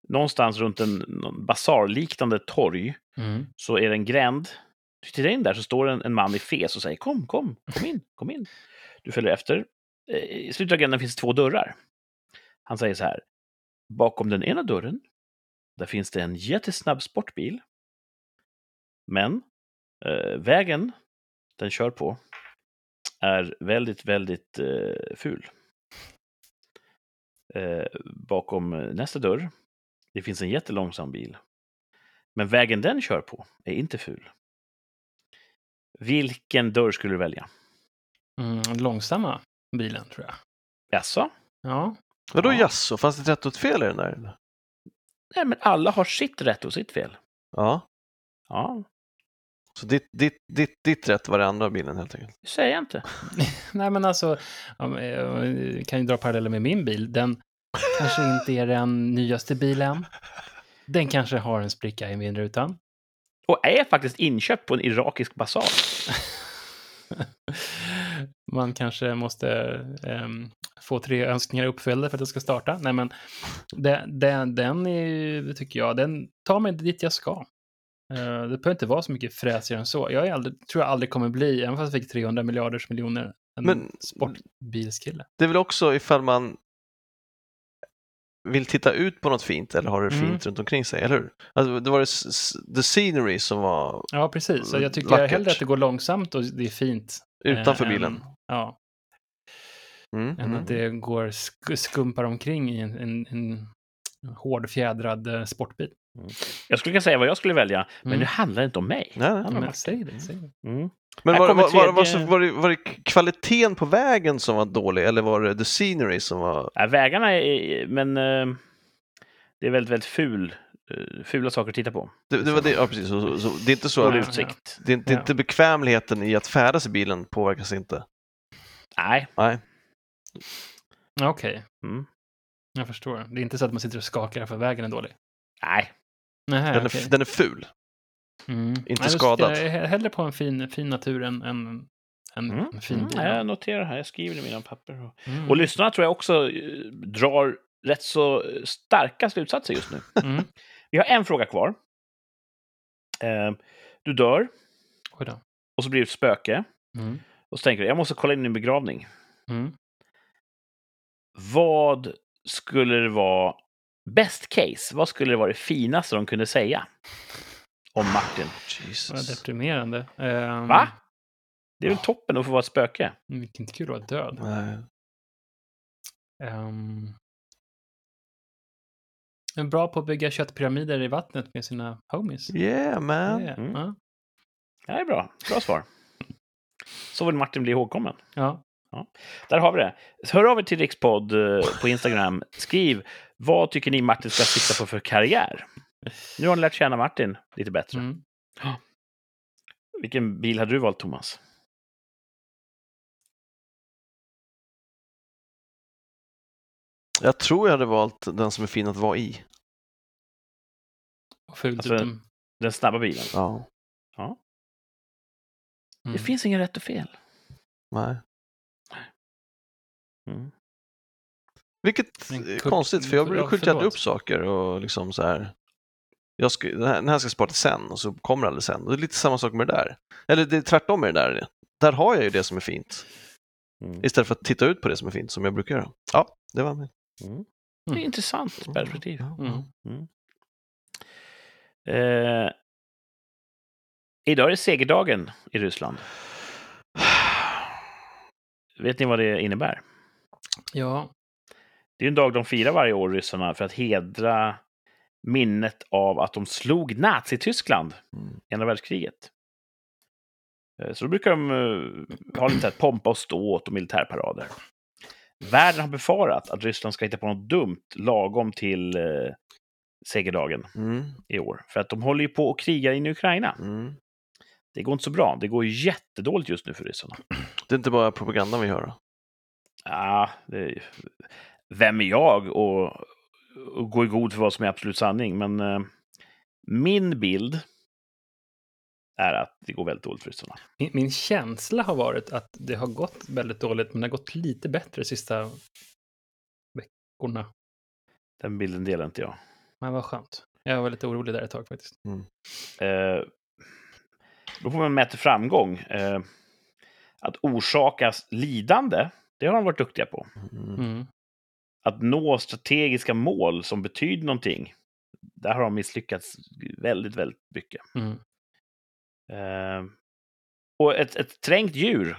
Någonstans runt en basarliknande torg Mm. så är det en gränd. Du tittar in där så står en, en man i fes och säger kom, kom, kom in, kom in. Du följer efter. Eh, I slutet av gränden finns två dörrar. Han säger så här. Bakom den ena dörren, där finns det en jättesnabb sportbil. Men eh, vägen den kör på är väldigt, väldigt eh, ful. Eh, bakom nästa dörr, det finns en jättelångsam bil. Men vägen den kör på är inte ful. Vilken dörr skulle du välja? Mm, långsamma bilen, tror jag. Jaså? Ja. Vadå Ja. jaså? Fanns det ett rätt och ett fel i den där? Nej, men alla har sitt rätt och sitt fel. Ja. Ja, Så ditt, ditt, ditt, ditt rätt var det andra bilen helt enkelt? det säger jag inte. Nej, men alltså, men, jag kan ju dra paralleller med min bil. Den kanske inte är den nyaste bilen. Den kanske har en spricka i vindrutan. Och är faktiskt inköpt på en irakisk basar. Man kanske måste ehm, få tre önskningar uppfyllda för att det ska starta. Nej, men det, det, den är ju, tycker jag, den tar mig dit jag ska. Eh, det behöver inte vara så mycket fräsigare än så. Jag aldrig, tror jag aldrig kommer bli, även fast jag fick 300 miljarders miljoner, en Men- sportbilskille. Det är väl också ifall man vill titta ut på något fint eller har det Mm. fint runt omkring sig, eller hur? Alltså, det var det the scenery som var Ja, precis. Så jag tycker Vackert. hellre att det går långsamt och det är fint. utanför eh, bilen. Än, ja, Mm, än mm. att det går sk skumpar omkring i en, en, en hård fjädrad sportbil. Jag skulle kunna säga vad jag skulle välja, men Mm. det handlar inte om mig. Nej, nej. Det Martin. säg det, säg det. Mm. Men var, var, var, var, tredje- var, det, var det kvaliteten på vägen som var dålig eller var det the scenery som var... Nej, vägarna är... Men eh, det är väldigt, väldigt ful, eh, fula saker att titta på. Det, det var det, ja precis. Så, så, det är inte så att, Ja, utsikt. det är inte, Ja. inte bekvämligheten i att färdas i bilen påverkas inte. Nej. Nej. Ja, Okej, Mm. jag förstår. Det är inte så att man sitter och skakar för vägen är dålig. Nej. Nej, Den, är, den är ful. Mm. inte Nej, skadad. Jag är hellre på en fin, fin natur än en, en, Mm. en fin Mm. bil. Jag noterar här, jag skriver i mina papper. Och, Mm. och lyssnarna tror jag också eh, drar rätt så starka slutsatser just nu. Mm. Vi har en fråga kvar. Eh, du dör och så blir du ett spöke. Mm. Och så tänker du, jag måste kolla in min begravning. Mm. Vad skulle det vara, best case, vad skulle det vara det finaste de kunde säga om Martin? Vad Jesus. deprimerande. Um, Va? Det är väl toppen att få vara ett spöke? Vilken kul att vara död. Nej. Um, är bra på att bygga köttpyramider i vattnet med sina homies. Yeah man. Yeah. Mm. Ja. Det är bra. Bra svar. Så vill Martin bli ihågkommen. ja. Där har vi det. Hör av er till Rikspodd eh, på Instagram. Skriv vad tycker ni Martin ska sikta på för karriär? Nu har ni lärt känna Martin lite bättre. Mm. Vilken bil hade du valt, Thomas? Jag tror jag hade valt den som är fin att vara i. Fult Alltså, utom... Den snabba bilen. Ja. Mm. Det finns inga rätt och fel. Nej. Mm. Vilket Men är konstigt, för jag ja, brukar skjuta upp saker och liksom så här. jag ska, den, här, den här ska jag spara till sen och så kommer det aldrig sen. Och det är lite samma sak med det där. Eller det är tvärtom med det där. Där har jag ju det som är fint. Mm. Istället för att titta ut på det som är fint som jag brukar göra. Ja, det var min. Mm. Det är intressant perspektiv. Mm. Mm. Eh, idag är det segerdagen i Ryssland. Vet ni vad det innebär? Ja, Det är en dag de firar varje år, ryssarna, för att hedra minnet av att de slog Nazityskland Mm. i andra världskriget. Eh, Så då brukar de eh, ha lite här pompa och ståt och militärparader. Världen har befarat att Ryssland ska hitta på något dumt lagom till eh, segerdagen Mm. i år. För att de håller ju på och krigar in i Ukraina. Mm. Det går inte så bra. Det går jättedåligt just nu för ryssarna. Det är inte bara propagandan vi hör. då. Ah, det är... Vem är jag och, och gå i god för vad som är absolut sanning? Men eh, min bild är att det går väldigt dåligt för ryssarna. min, min känsla har varit att det har gått väldigt dåligt, men det har gått lite bättre de sista veckorna. Den bilden delar inte jag. Men vad skönt. Jag var lite orolig där ett tag faktiskt. Eh, då får man mäta framgång. Eh, att orsakas lidande, det har de varit duktiga på. Mm. Att nå strategiska mål som betyder någonting, där har de misslyckats väldigt, väldigt mycket. Mm. Eh, och ett, ett trängt djur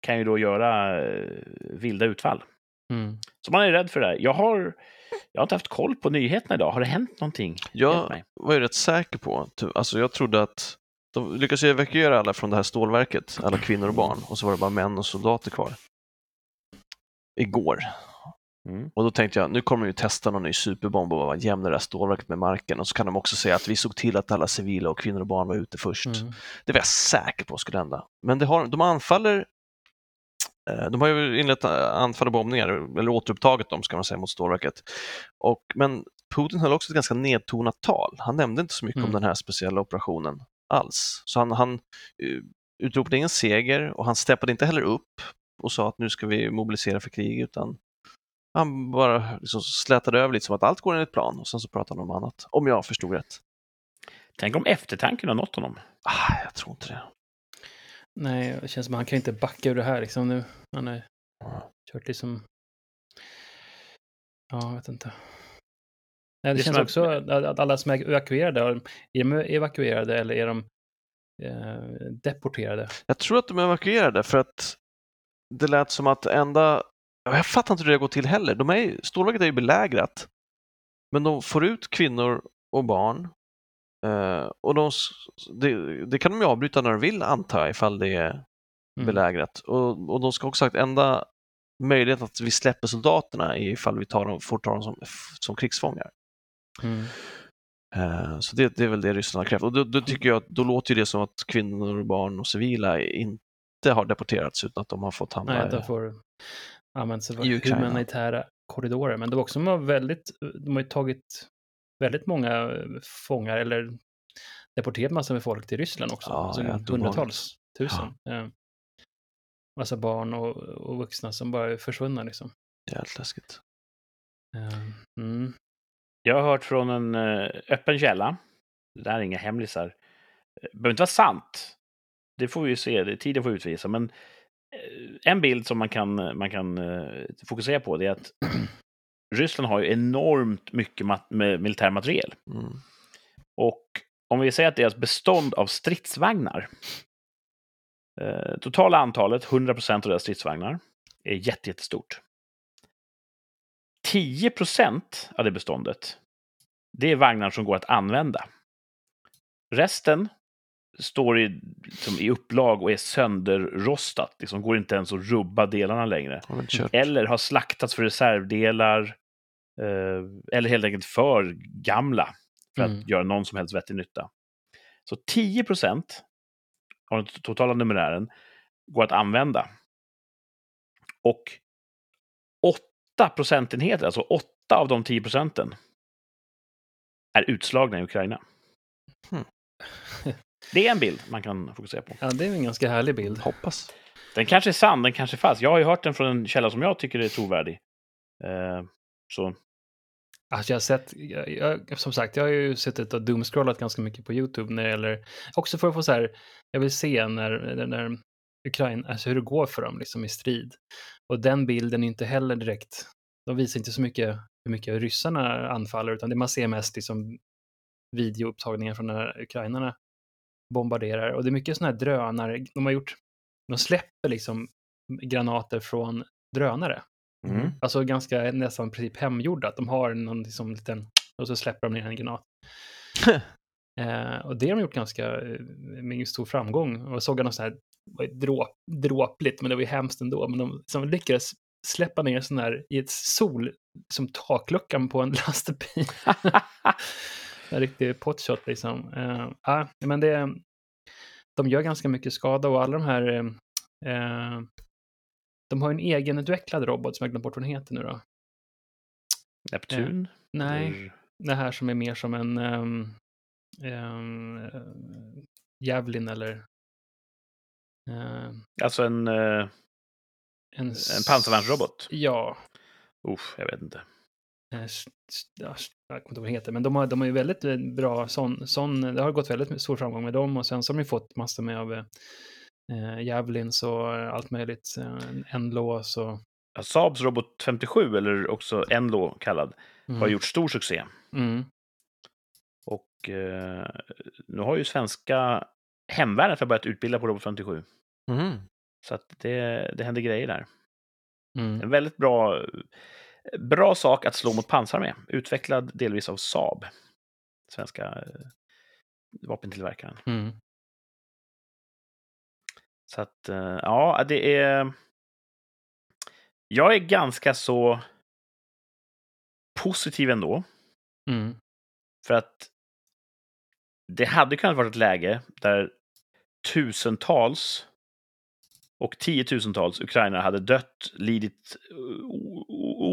kan ju då göra eh, vilda utfall. Mm. Så man är rädd för det här. Jag har, jag har inte haft koll på nyheterna idag. Har det hänt någonting? Jag mig. var ju rätt säker på, ty- alltså jag trodde att de lyckades evakuera alla från det här stålverket, alla kvinnor och barn, och så var det bara män och soldater kvar. Igår. Mm. Och då tänkte jag, nu kommer de ju testa någon ny superbomb och bara jämna det här stålverket med marken och så kan de också säga att vi såg till att alla civila och kvinnor och barn var ute först. Mm. Det var jag säker på skulle hända. Men det har, de anfaller eh, de har ju inlett eh, anfall och bombningar, eller återupptagit dem ska man säga, mot stålverket. Och, men Putin höll också ett ganska nedtonat tal. Han nämnde inte så mycket om Mm. den här speciella operationen alls. Så han, han eh, utropade ingen seger och han steppade inte heller upp och sa att nu ska vi mobilisera för krig, utan han bara liksom slätade över lite som att allt går enligt plan och sen så pratade han om annat, om jag förstod rätt. Tänk om eftertanken har nått honom. Ah, jag tror inte det. Nej, det känns som att han kan inte backa ur det här liksom nu. Han har kört liksom... Ja, jag vet inte. Nej, det, Det känns också att att alla som är evakuerade, är de evakuerade eller är de eh, deporterade? Jag tror att de är evakuerade för att det lät som att enda... Jag fattar inte hur det går till heller. De är, stålverket är ju belägrat. Men de får ut kvinnor och barn. Eh, och de, det, det kan de ju avbryta när de vill antar jag ifall det är Mm. belägrat. Och, och de ska också ha sagt enda möjlighet att vi släpper soldaterna är ifall vi tar dem, får ta dem som, som krigsfångar. Mm. Eh, Så det, det är väl det Ryssland har krävt. Och då, då tycker jag att då låter ju det som att kvinnor, barn och civila inte har deporterats utan att de har fått hamna Nej, får använt sig av humanitära korridorer. Men det var också de har väldigt, de har ju tagit väldigt många eh, fångar eller deporterat massor med folk till Ryssland också. Ja, alltså ja, hundratals, tusen. Ja. Massa barn och, och vuxna som bara är försvunna liksom. Jävligt läskigt. Eh, Mm. Jag har hört från en eh, öppen källa. Det där är inga hemlisar. Det behöver inte vara sant. Det får vi ju se. Det, tiden får utvisa. Men en bild som man kan, man kan eh, fokusera på det är att Ryssland har ju enormt mycket mat- militär materiel. Mm. Och om vi säger att deras bestånd av stridsvagnar, eh, totala antalet, 100 procent av deras stridsvagnar, är jätte, jättestort. 10 procent av det beståndet, det är vagnar som går att använda. Resten står i, som i upplag och är sönderrostat, liksom går inte ens att rubba delarna längre. Har. Eller har slaktats för reservdelar. Eh, eller helt enkelt för gamla för Mm. att göra någon som helst vettig nytta. Så 10 procent av den totala numerären går att använda. Och 8 procentenheter, alltså 8 av de 10 procenten, är utslagna i Ukraina. Hmm. Det är en bild man kan fokusera på. Ja, det är en ganska härlig bild. Hoppas. Den kanske är sann, den kanske är falsk. Jag har ju hört den från en källa som jag tycker är trovärdig. Eh, så Alltså jag har sett, jag, jag, som sagt, jag har ju suttit och doomscrollat ganska mycket på YouTube när det gäller, också för att få så här, jag vill se när, när Ukraina, alltså hur det går för dem liksom i strid. Och den bilden är inte heller direkt, de visar inte så mycket hur mycket ryssarna anfaller, utan det man ser mest liksom videoupptagningar från när ukrainarna bombarderar. Och det är mycket sådana här drönare, de har gjort, de släpper liksom granater från drönare. Mm. Alltså ganska nästan princip hemgjorda, att de har någon liksom liten, och så släpper de ner en granat. eh, och det har de gjort ganska eh, med stor framgång. Och jag såg något sånt här, var dråp, dråpligt, men det var ju hemskt ändå. Men de som lyckades släppa ner sån här i ett sol, som takluckan på en lastbil. en riktig potshot liksom. Uh, ja, men det, de gör ganska mycket skada och alla de här uh, de har en egenutvecklad robot som jag glömt bort vad den heter nu då. Neptun? Nej, Eller- det här som är mer som en um, um, Javelin eller eh, Alltså en, eh, en, en pansarvärnsrobot? Ja, Uff, jag vet inte. Eh, jag kommer inte ihåg vad den heter, men de har, de har ju väldigt eh, bra sån, sån, det har gått väldigt stor framgång med dem och sen så har de ju fått massor med av eh, Javelins och allt möjligt, eh, en lås och Ja, Saabs Robot 57, eller också Enlo kallad, mm, har gjort stor succé. mm, Och eh, nu har ju svenska hemvärnet har börjat utbilda på Robot 57. Mm. Så att det, det händer grejer där. mm. En väldigt bra, bra sak att slå mot pansar med. Utvecklad delvis av Saab, svenska eh, vapentillverkaren. Mm. Så att, eh, ja, det är... Jag är ganska så positiv ändå. Mm. För att det hade kunnat vara ett läge där tusentals och tiotusentals ukrainare hade dött, lidit o-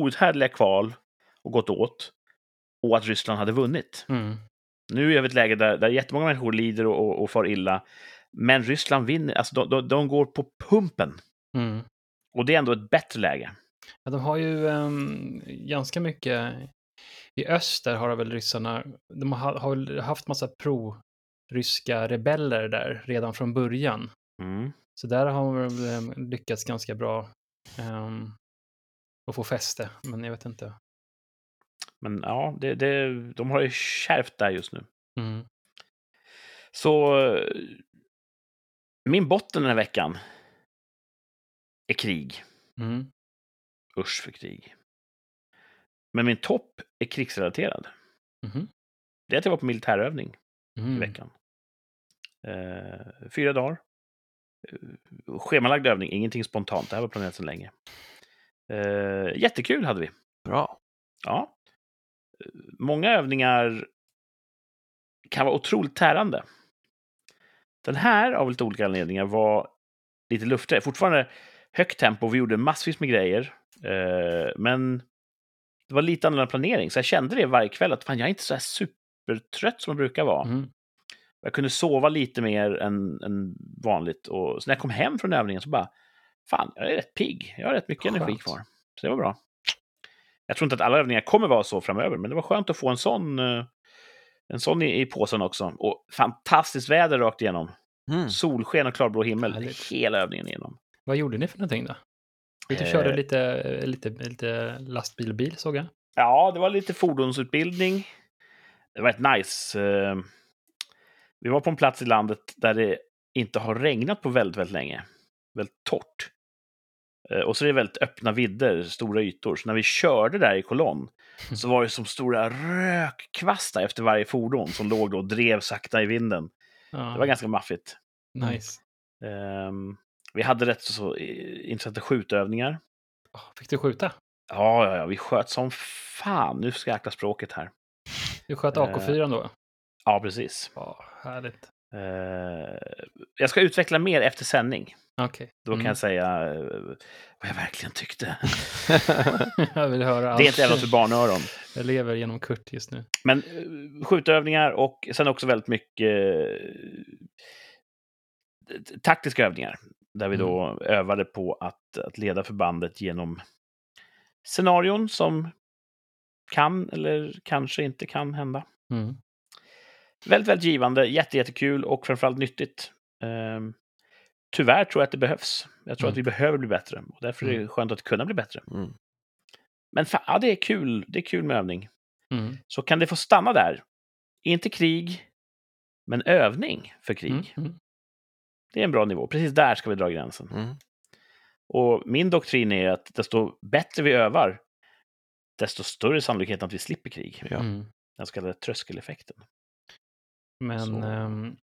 outhärdliga kval och gått åt. Och att Ryssland hade vunnit. Mm. Nu är vi i ett läge där, där jättemånga människor lider och, och, och far illa. Men Ryssland vinner, alltså de, de, de går på pumpen. Mm. Och det är ändå ett bättre läge. Ja, de har ju ehm, ganska mycket, i öster har väl ryssarna, de har, har haft massa pro-ryska rebeller där redan från början. Mm. Så där har de ehm, lyckats ganska bra um, att få fäste, men jag vet inte. Men ja, det, det, de har det kärvt där just nu. Mm. Så eh, min botten den här veckan är krig. Mm. Usch för krig. Men min topp är krigsrelaterad. Mhm. Det är att jag var på militärövning i Mm. veckan. Eh, fyra dagar. Eh, schemalagd övning, ingenting spontant. Det här var planerat sedan länge. Eh, jättekul hade vi. Bra. Ja. Många övningar kan vara otroligt tärande. Den här, av lite olika anledningar, var lite luftigare. Fortfarande högt tempo, vi gjorde massvis med grejer. Eh, men det var lite annorlunda planering, så jag kände det varje kväll att fan, jag är inte så här supertrött som jag brukar vara. Mm. Jag kunde sova lite mer än, än vanligt. Och så när jag kom hem från övningen så bara, fan, jag är rätt pigg. Jag har rätt mycket energi Skönt. kvar. Så det var bra. Jag tror inte att alla övningar kommer vara så framöver, men det var skönt att få en sån, eh, en sån i, i påsen också. Och fantastiskt väder rakt igenom. Mm. Solsken och klarblå himmel Härligt. hela övningen igenom. Vad gjorde ni för någonting då? Ut och körde Eh. lite, lite, lite bil såg jag. Ja, det var lite fordonsutbildning. Det var rätt nice. Eh, Vi var på en plats i landet där det inte har regnat på väldigt, väldigt länge. Väldigt torrt. Eh, Och så är det väldigt öppna vidder, stora ytor. Så när vi körde där i kolonn så var det som stora rökkvastar efter varje fordon som låg och drev sakta i vinden. Ja, Det var ganska maffigt. nice. Ehm, Vi hade rätt så intressanta skjutövningar. Fick du skjuta? Ja, ja, ja, vi sköt som fan. Nu ska jag akta språket här. Du sköt Eh. AK4 då? Ja, precis. Ja, härligt. Eh, jag ska utveckla mer efter sändning. Okej. Då kan Mm. jag säga eh, vad jag verkligen tyckte. jag vill höra allt. Det är inte även för barnöron. Jag lever genom Kurt just nu. Men eh, skjutövningar och sen också väldigt mycket taktiska övningar. Där vi då övade på att, att leda förbandet genom scenarion som kan eller kanske inte kan hända. Mm. Väldigt, väldigt givande, jätte, jättekul och framförallt nyttigt. Ehm, tyvärr tror jag att det behövs. Jag tror Mm. att vi behöver bli bättre och därför är det Mm. skönt att kunna bli bättre. Mm. Men fa- ja, det är kul. Det är kul med övning. Mm. Så kan det få stanna där. Inte krig, men övning för krig. Mm. Mm. Det är en bra nivå. Precis där ska vi dra gränsen. Och min doktrin är att desto bättre vi övar, desto större sannolikhet att vi slipper krig. Ja. Den så kallade tröskeleffekten. Men ehm,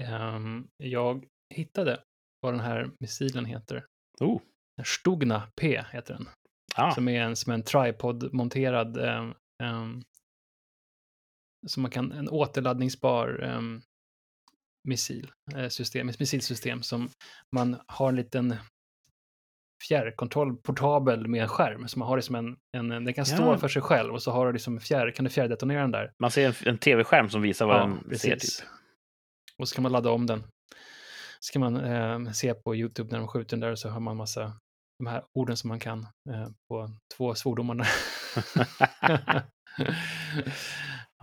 ehm, jag hittade vad den här missilen heter. Oh, Stugna P heter den. ah, Som är en, som en tripod-monterad ehm, som man kan, en återladdningsbar missil, eh, system, ett missilsystem som man har en liten fjärrkontroll, portabel med en skärm. Så man har det som en, en den kan stå Ja. för sig själv och så har du liksom fjärr, kan du fjärrdetonera den där. man ser en, en tv-skärm som visar vad Ja, den ser. precis. Typ. Och så kan man ladda om den. Så kan man eh, se på YouTube när de skjuter den där och så har man massa de här orden som man kan eh, på två svordomarna.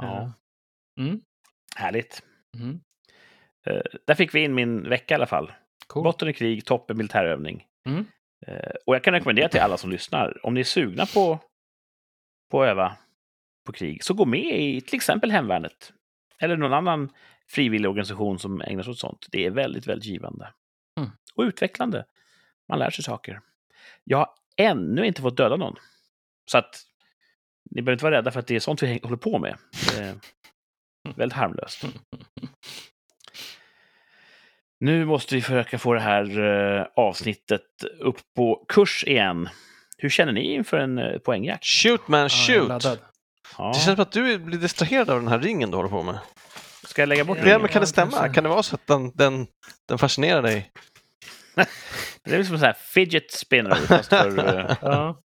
Ja. Mm. Härligt. Mm. Eh, där fick vi in min vecka i alla fall. Cool. Botten i krig, toppen militärövning. Mm. Eh, och jag kan rekommendera till alla som lyssnar, om ni är sugna på, på att öva på krig, så gå med i till exempel Hemvärnet. Eller någon annan frivillig organisation som ägnar sig åt sånt. Det är väldigt, väldigt givande. Mm. Och utvecklande. Man lär sig saker. Jag har ännu inte fått döda någon. Så att ni behöver inte vara rädda för att det är sånt vi håller på med. Är väldigt harmlöst. Nu måste vi försöka få det här eh, avsnittet upp på kurs igen. Hur känner ni inför en eh, poängjakt? Shoot man, Ja, shoot! laddad. Ja. Det känns som att du blir distraherad av den här ringen du håller på med. Ska jag lägga bort Ja, Ja, ringen? men kan det stämma? Kan det vara så att den, den, den fascinerar dig? Det är som en sån här fidget spinner. Fast för, eh, Ja,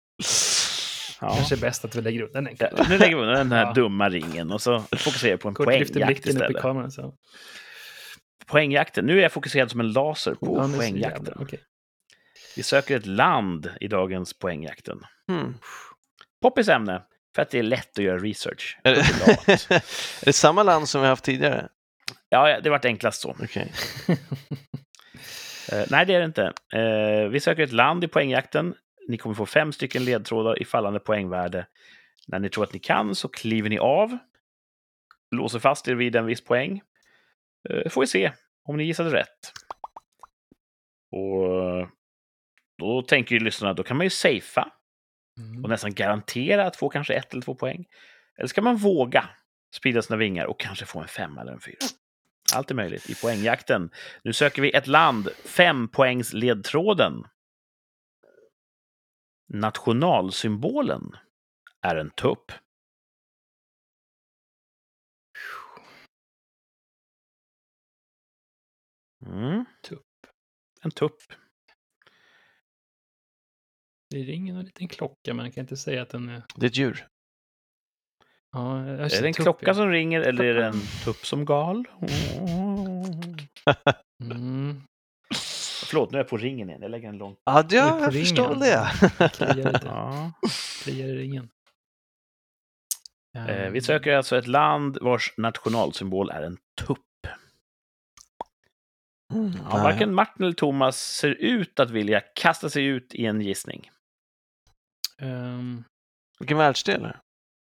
ja. kanske är bäst att vi lägger ut den Ja, nu lägger vi undan den här Ja. dumma ringen och så fokuserar jag på en lyfter poängjakt blicken upp i istället. kameran. Så. Poängjakten. Nu är jag fokuserad som en laser på Ja, poängjakten. okej. Vi söker ett land i dagens poängjakten. Hmm. Poppis ämne, för att det är lätt att göra research. Är, det, är det samma land som vi haft tidigare? Ja, det varit enklast så. Okej. Eh, nej, det är det inte. Eh, vi söker ett land i poängjakten. Ni kommer få fem stycken ledtrådar i fallande poängvärde. När ni tror att ni kan så kliver ni av, låser fast er vid en viss poäng. Eh, får vi se om ni gissade rätt. Och då tänker ju lyssnarna, då kan man ju safea Mm. och nästan garantera att få kanske ett eller två poäng. Eller ska man våga sprida sina vingar och kanske få en femma eller en fyra? Allt är möjligt i poängjakten. Nu söker vi ett land, fem poängs ledtråden. Nationalsymbolen är en tupp. Mm. Tupp. En tupp. Det ringer en liten klocka, men jag kan inte säga att den är... Det är ett djur. Ja, jag Är det en tupp, klocka ja. som ringer eller är det en tupp som gal? Mm. Förlåt, nu är jag på ringen igen. Jag lägger en lång... Ja, jag ringen. förstår det. Kliar lite. Ja. Kliar i ringen. Eh, Vi söker alltså ett land vars nationalsymbol är en tupp. Mm, Ja, varken Martin eller Thomas ser ut att vilja kasta sig ut i en gissning. Ehm, Vilken världsdel är det?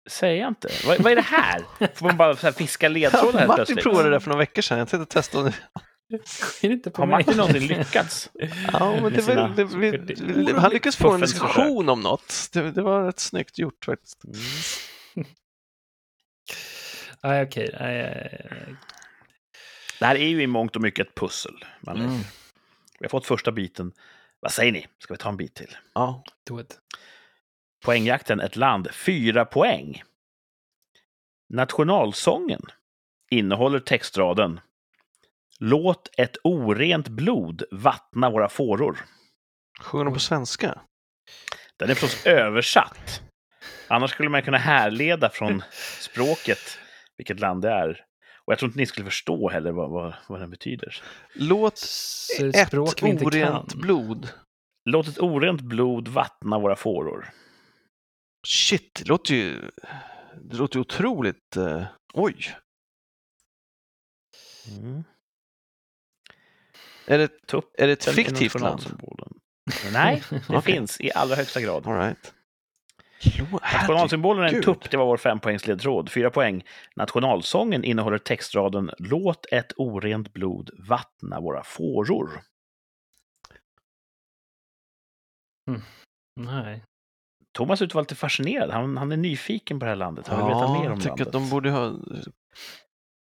Säger jag inte. Vad, vad är det här? Får man bara så här fiska ledtrådar helt Martin plötsligt? provade det för några veckor sedan. Jag tänkte testa om det... Inte på Har mig. Martin någonsin lyckats? Ja, men det var, det, vi, han lyckades få en diskussion om något. Det, det var rätt snyggt gjort faktiskt. Mm. Nej, okej. Det här är ju i mångt och mycket ett pussel. Mm. Vi har fått första biten. Vad säger ni? Ska vi ta en bit till? Ja. Do it. Poängjakten, ett land, fyra poäng. Nationalsången innehåller textraden Låt ett orent blod vattna våra fåror. Sjunger de på svenska? Den är förstås översatt. Annars skulle man kunna härleda från språket vilket land det är. Och jag tror inte ni skulle förstå heller vad, vad, vad den betyder. Låt ett språk vi inte orent kan. blod. Låt ett orent blod vattna våra fåror. Shit, det låter ju, det låter ju otroligt... eh, oj! Mm. Är det, Tuppen är det ett fiktivt land? Nej, det Okej. finns i allra högsta grad. All right. Nationalsymbolen är en tupp, det var vår fempoängsledtråd. Fyra poäng. Nationalsången innehåller textraden Låt ett orent blod vattna våra fåror. Nej. Thomas ut var lite fascinerad. Han, han är nyfiken på det här landet. Han vill veta Ja, mer om jag tycker landet. att de borde ha...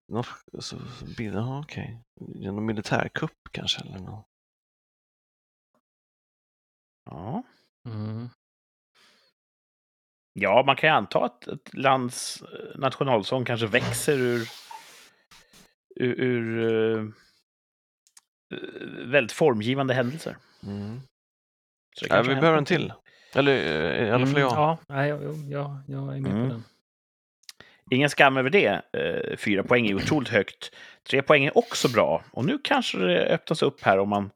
Någon, alltså, bild, ja, okej. Genom militärkupp kanske eller något. Ja. Mm. Ja, man kan ju anta att ett lands eh, nationalsång kanske växer ur, ur, ur eh, eh, väldigt formgivande händelser. Mm. Så Ja, vi behöver en till. Eller i alla fall Mm, jag. Ja, nej, jag, jag, jag är med Mm. på den. Ingen skam över det. Fyra poäng är otroligt högt. Tre poäng är också bra. Och nu kanske det öppnas upp här om man,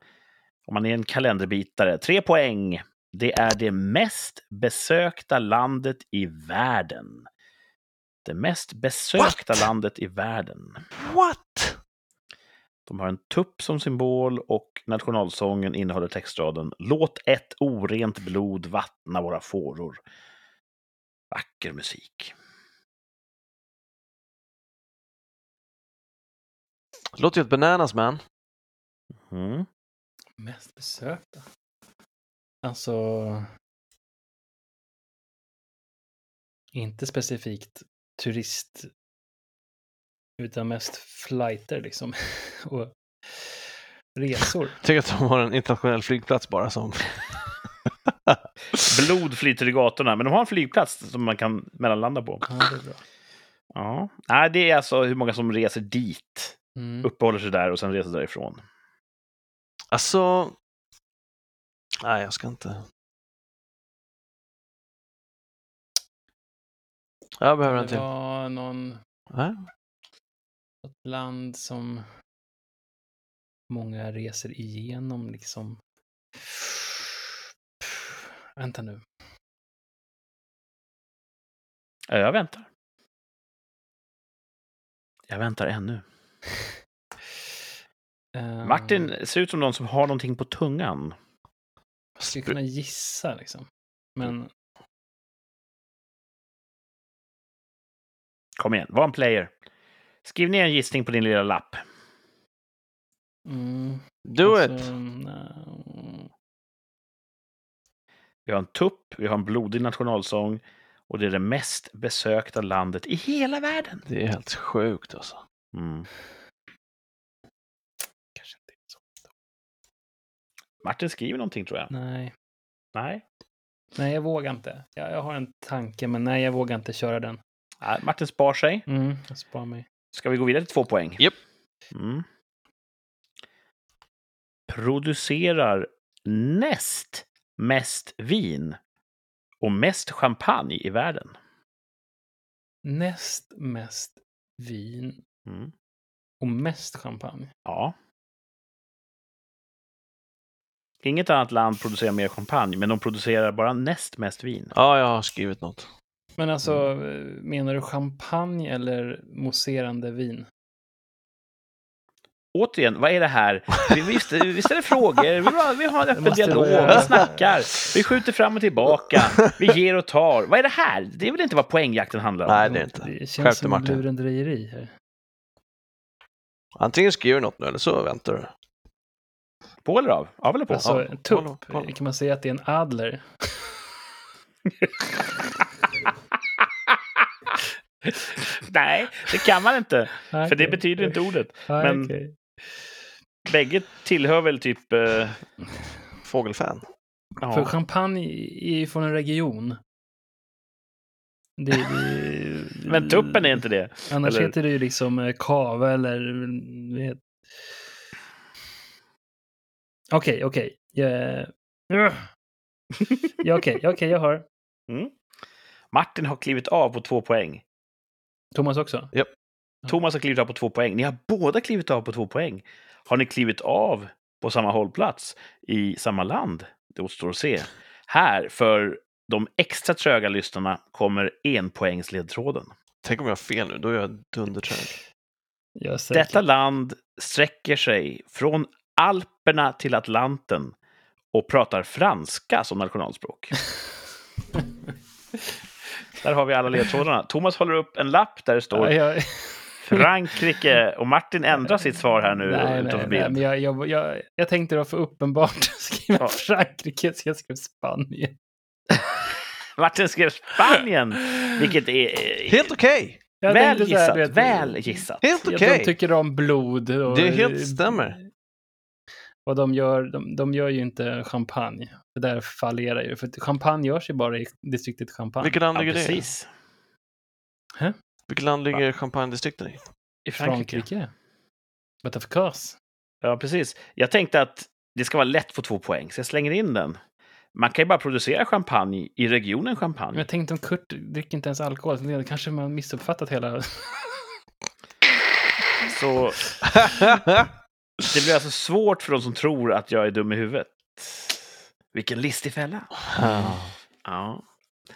om man är en kalenderbitare. Tre poäng. Det är det mest besökta landet i världen. Det mest besökta What? landet i världen. What? De har en tupp som symbol och nationalsången innehåller textraden Låt ett orent blod vattna våra fåror. Vacker musik. Låter ju ett bananas man. Mm. Mest besökta? Alltså... Inte specifikt turist... Utan mest flighter liksom. Och resor. Tänk att de har en internationell flygplats bara som... Blod flyter i gatorna, men de har en flygplats som man kan mellanlanda på. Ja, det är bra. Ja. Nej, det är alltså hur många som reser dit, Mm. uppehåller sig där och sen reser därifrån. Alltså... Nej, jag ska inte... Jag behöver en Det till. var någon... Nej? Ett land som många reser igenom liksom. Vänta nu. Ja, Jag väntar. Jag väntar ännu. Ehm, Martin ser ut som någon som har någonting på tungan. Jag skulle kunna gissa liksom. Men Kom igen, var en player. Skriv ner en gissning på din lilla lapp. mm, Do alltså, it! nej. Vi har en tupp, vi har en blodig nationalsång och det är det mest besökta landet i hela världen. Det är helt sjukt alltså. Mm. Kanske inte så. Martin skriver någonting tror jag. Nej. Nej. nej, jag vågar inte. Jag, jag har en tanke, men nej, jag vågar inte köra den. Nej, Martin spar sig. Mm, jag sparar mig. Ska vi gå vidare till två poäng? Japp. Mm. Producerar näst mest vin och mest champagne i världen. Näst mest vin Mm. och mest champagne. Ja. Inget annat land producerar mer champagne, men de producerar bara näst mest vin. Ja, jag har skrivit något. Men alltså, menar du champagne eller mousserande vin? Återigen, vad är det här? Vi, vi, vi ställer frågor, vi, bara, vi har en öppen dialog, vi snackar, vi skjuter fram och tillbaka, vi ger och tar. Vad är det här? Det är väl inte vad poängjakten handlar om? Nej, det är inte. Det känns dig, som Martin. lurendrejeri här. Antingen skriver du något nu eller så väntar du. På eller av? Av eller på? Alltså, en tupp, kan man säga att det är en adler? Nej, det kan man inte. Nej, För det betyder inte ordet. Men- okej. Bägge tillhör väl typ... Eh, Fågelfan. För ja. champagne är från en region. Det, det, Men tuppen är inte det. Annars eller- heter det ju liksom eh, kava eller... Okej, okej. Ja, Ja, okej, okej, jag hör. Mm. Martin har klivit av på två poäng. Thomas också? Thomas har klivit av på två poäng. Ni har båda klivit av på två poäng. Har ni klivit av på samma hållplats i samma land? Det återstår att se. Här, för de extra tröga lyssnarna kommer enpoängsledtråden. Tänk om jag har fel nu, då är jag dundertrög. Detta land sträcker sig från Alperna till Atlanten och pratar franska som nationalspråk. Där har vi alla ledtrådarna. Thomas håller upp en lapp där det står Ja, jag, Frankrike och Martin ändrar sitt svar här nu nej, nej, bild. nej, men jag, jag, jag, jag tänkte det var för uppenbart att skriva Ja. Frankrike, så jag skrev Spanien. Martin skrev Spanien, vilket är Helt okej! Jag väl här, gissat. väl gissat. Helt okej! De tycker om blod. Och, Det är helt stämmer. Och de gör, de, de gör ju inte champagne. Det där fallerar ju. För champagne görs ju bara i distriktet Champagne. Vilket land Ja, ligger det i? precis. Vilket land ligger champagne-distrikten i? I Frankrike. Frankrike. But of course. Ja, precis. Jag tänkte att det ska vara lätt få två poäng, så jag slänger in den. Man kan ju bara producera champagne i regionen Men champagne. jag tänkte om Kurt dricker inte ens alkohol. Så det kanske man missuppfattat hela... Så det blir alltså svårt för de som tror att jag är dum i huvudet. Vilken listig fälla. Ja.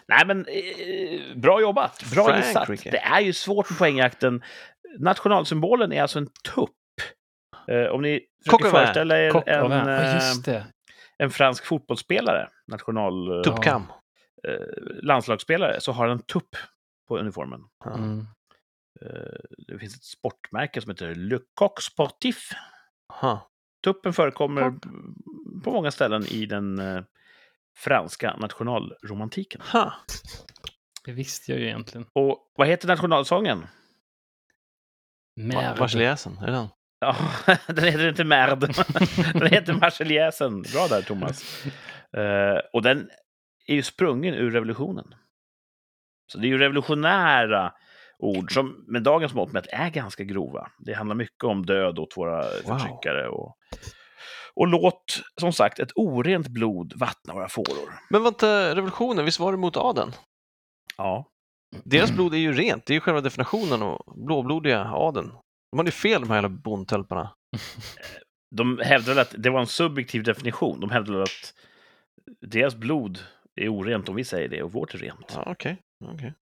Nej, men eh, bra jobbat. Bra gissat. Det är ju svårt för poängjakten. Nationalsymbolen är alltså en tupp. Eh, om ni försöker föreställa er en, eh, en fransk fotbollsspelare, national... eh, Tuppkam. eh, landslagsspelare, så har han en tupp på uniformen. Mm. Eh, det finns ett sportmärke som heter Le Coq Sportif. Aha. Tuppen förekommer Coq. på många ställen i den eh, franska nationalromantiken. Ha. Det visste jag ju egentligen. Och vad heter nationalsången? Merde. Marseljäsen, är det den? Ja, den heter inte Merd. den heter Marseljäsen. Bra där, Thomas. Eh, och den är ju sprungen ur revolutionen. Så det är ju revolutionära ord som med dagens mått mätt är ganska grova. Det handlar mycket om död åt våra förtryckare. Och, och låt, som sagt, ett orent blod vattna våra fåror. Men var inte revolutionen, visst var det mot adeln? Ja, Deras blod är ju rent, det är ju själva definitionen av blåblodiga adeln. De hade ju fel de här jävla bondtölparna. de hävdade att det var en subjektiv definition. De hävdade att deras blod är orent om vi säger det och vårt är rent. Ja, okej. okej.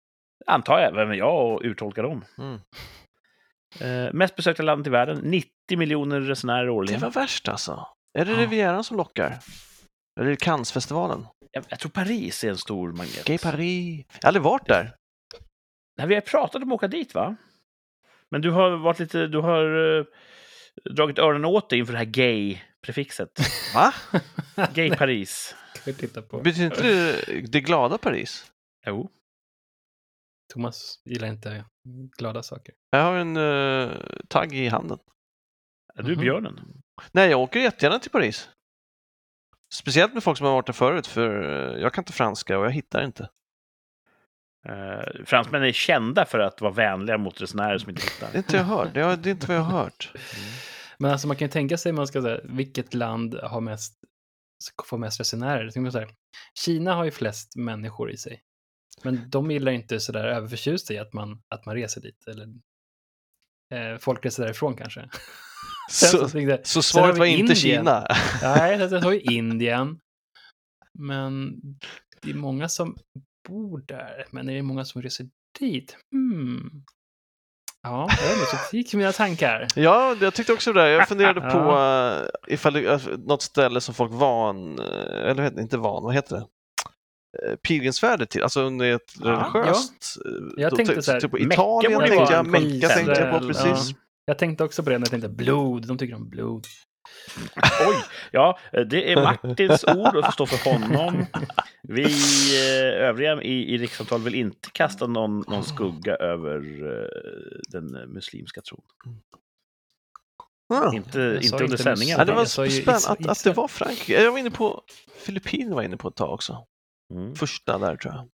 Antar jag, vem är jag och uttolka dem? Mm. Eh, mest besökta landet i världen, 90 miljoner resenärer Det årligen. var värst alltså. Är det Ja. Rivieran som lockar? Eller är det Cannesfestivalen? Jag, jag tror Paris är en stor magnet. Gay Paris. Jag har aldrig varit där. Nej, vi har pratat om att åka dit, va? Men du har varit lite, du har eh, dragit öronen åt dig inför det här gay-prefixet. Va? Gay Paris. Betyder inte det det glada Paris? Jo. Thomas gillar inte glada saker. Jag har en uh, tagg i handen. Är du Mhm. björnen? Nej, jag åker jättegärna till Paris. Speciellt med folk som har varit där förut, för eh, jag kan inte franska och jag hittar inte. Uh, fransmän är kända för att vara vänliga mot resenärer som inte hittar. Det är inte jag hört. Det är, det är inte vad jag har hört. Men alltså man kan ju tänka sig, man ska säga, vilket land har mest, får mest resenärer? Jag tänker så här, Kina har ju flest människor i sig. Men de gillar inte sådär överförtjusta i att man, att man reser dit. Eller, eh, folk reser därifrån kanske. Så, så Sen har svaret var inte. Kina. Nej, sen har vi Indien. Men det är många som bor där. Men är det många som reser dit? Hmm. Ja, så gick mina tankar. Ja, jag tyckte också det. Jag funderade på Ja. uh, ifall det, uh, något ställe som folk van, uh, eller inte van, vad heter det? Uh, pilgrimsfärder till, alltså under ett Ja, religiöst... eh, Jag då tänkte så här, typ Italien tänkte jag, Mecka tänkte jag på Ja. precis. Jag tänkte också på det när jag tänkte blod. De tycker om blod. Oj! Ja, det är Martins ord och får stå för honom. Vi eh, övriga i, i rikssamtal vill inte kasta någon, någon skugga över eh, den muslimska tron. Ja. Inte, inte under inte sändningen. Ja, det var spännande att, att det var Frankrike. Jag var inne på Filippinerna var inne på ett tag också. Mm. Första där tror jag.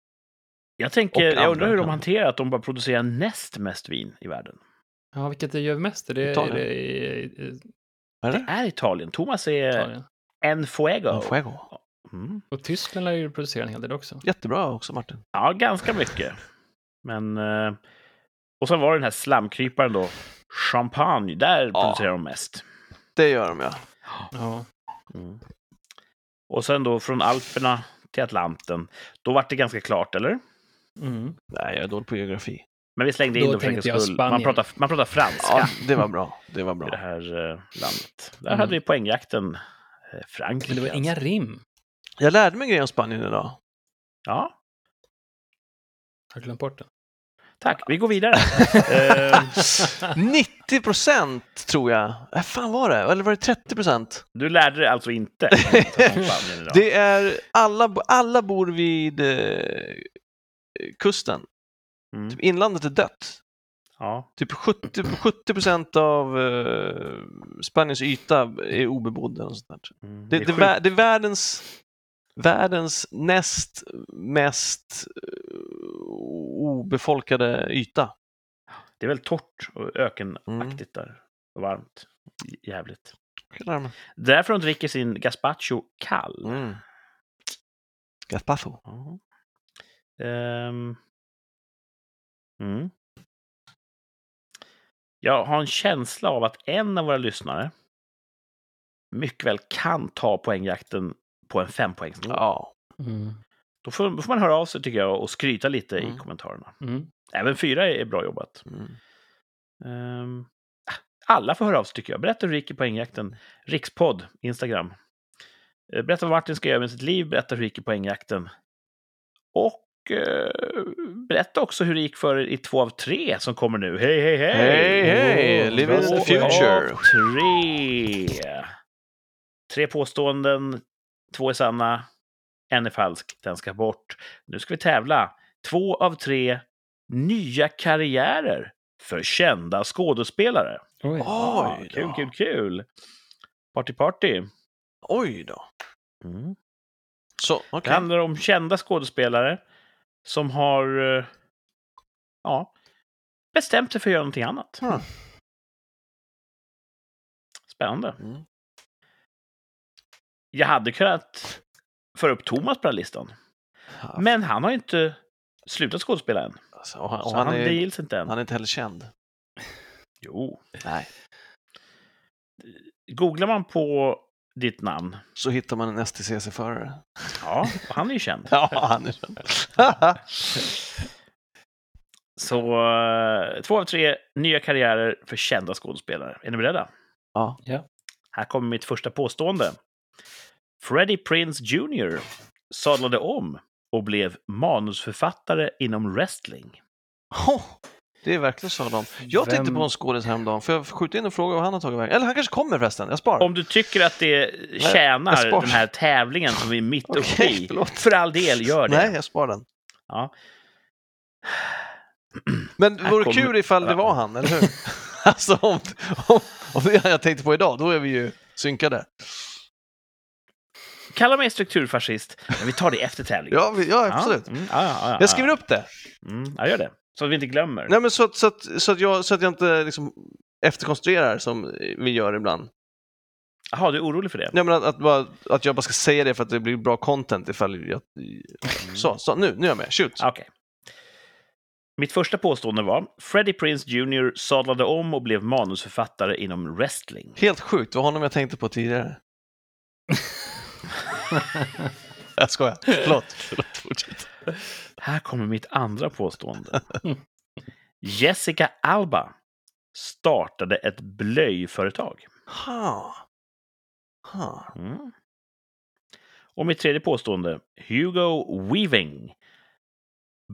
Jag, tänker, jag undrar hur de hanterar att de bara producerar näst mest vin i världen. Ja, vilket det gör mest? Är det, är Italien. det i- i- Är Det det? är Italien. Thomas är Italien? en fuego. En Fuego. Mm. Och Tyskland lär ju producera en hel del också. Jättebra också Martin. Ja, ganska mycket. Men... eh, Och sen var det den här slamkryparen då. Champagne, där Ja. producerar de mest. Det gör de ja. Ja. Mm. Och sen då från Alperna till Atlanten. Då var det ganska klart, eller? Mm. Nej, jag är dålig på geografi. Men vi slängde in Då då för enkelhetens skull. Man pratar, man pratar franska Ja, det var bra. Det var i det bra. här eh, landet. Där Mm. hade vi poängjakten eh, Frankrike. Men det var inga rim. Jag lärde mig grejer om Spanien idag. Ja, Har du glömt bort den? Tack. Vi går vidare. eh, 90 procent tror jag. Äh, fan var det? Eller var det 30 procent? du lärde dig alltså inte. Det är alla, alla bor vid eh, kusten. Mm. Typ inlandet är dött. Ja. Typ 70 70 procent av eh, Spaniens yta är obebodd. eller sånt. Mm. Det, är det, vär- det är världens, världens näst mest eh, obefolkade yta. Det är väl torrt och ökenaktigt där. Och varmt. Jävligt. Mig. Därför de dricker sin gazpacho kall. Mm. Gaspacho. Ja. Ehm. Mm. Jag har en känsla av att en av våra lyssnare mycket väl kan ta poängjakten på en fempoängsnivå. Ja. Mm. Då, får, då får man höra av sig tycker jag och skryta lite i Mm. kommentarerna. Mm. Även fyra är bra jobbat. Mm. Ehm, alla får höra av sig tycker jag. Berätta hur det gick i poängjakten. Rikspodd, Instagram. Eh, Berätta vad Martin ska göra med sitt liv. Berätta hur det gick i poängjakten. Och eh, berätta också hur det gick för er i två av tre som kommer nu. Hej, hej, hej! Hej, hej! Live in the future. Av tre. Tre påståenden. Två är sanna. En är falsk. Den ska bort. Nu ska vi tävla. Två av tre nya karriärer för kända skådespelare. Oj. Oj kul, då. kul, kul. Party, party. Oj då. Mm. Så, Det okej. handlar om kända skådespelare som har eh, ja, bestämt sig för att göra någonting annat. Hmm. Spännande. Mm. Jag hade kunnat föra upp Thomas på den här listan. Ja, Men han har ju inte slutat skådespela än. alltså, och han, Så och han, han, det är, gills inte än. han är inte heller känd. Jo. Nej. Googlar man på ditt namn, Så hittar man en STCC-förare. ja, och han är ju känd. Ja, han är känd. Så eh, två av tre nya karriärer för kända skådespelare. Är ni beredda? Ja. Ja. Här kommer mitt första påstående. Freddie Prinze Jr. sadlade om och blev manusförfattare inom wrestling. Oh, det är verkligen så de. Jag tänkte Vem- på en skådis häromdagen, för jag skjuter in en fråga vad han har tagit vägen. Eller han kanske kommer förresten, jag sparar. Om du tycker att det tjänar den här tävlingen som vi är mitt uppe Okej, i, förlåt. för all del, gör det. Nej, jag sparar den. Ja. Men det vore kommer- kul ifall det var han, eller hur? alltså om, om, om det är han jag tänkte på idag, då är vi ju synkade. Kalla mig strukturfascist, men vi tar det efter tävlingen. Ja, vi, ja absolut. Mm, ja, ja, ja, Jag skriver upp det. Mm, ja, gör det. Så att vi inte glömmer. Nej, men så, att, så, att, så, att jag, så att jag inte liksom efterkonstruerar som vi gör ibland. Jaha, du är orolig för det? Nej, men att, att, bara, att jag bara ska säga det för att det blir bra content ifall jag... Så, så nu, nu är jag med. Shoot. Okej. Mitt första påstående var Freddie Prinze Jr. sadlade om och blev manusförfattare inom wrestling. Helt sjukt, det var honom jag tänkte på tidigare. jag skojar. Förlåt. Förlåt, fortsätt. Här kommer mitt andra påstående. Jessica Alba startade ett blöjföretag. Ha. Ha. Mm. Och mitt tredje påstående. Hugo Weaving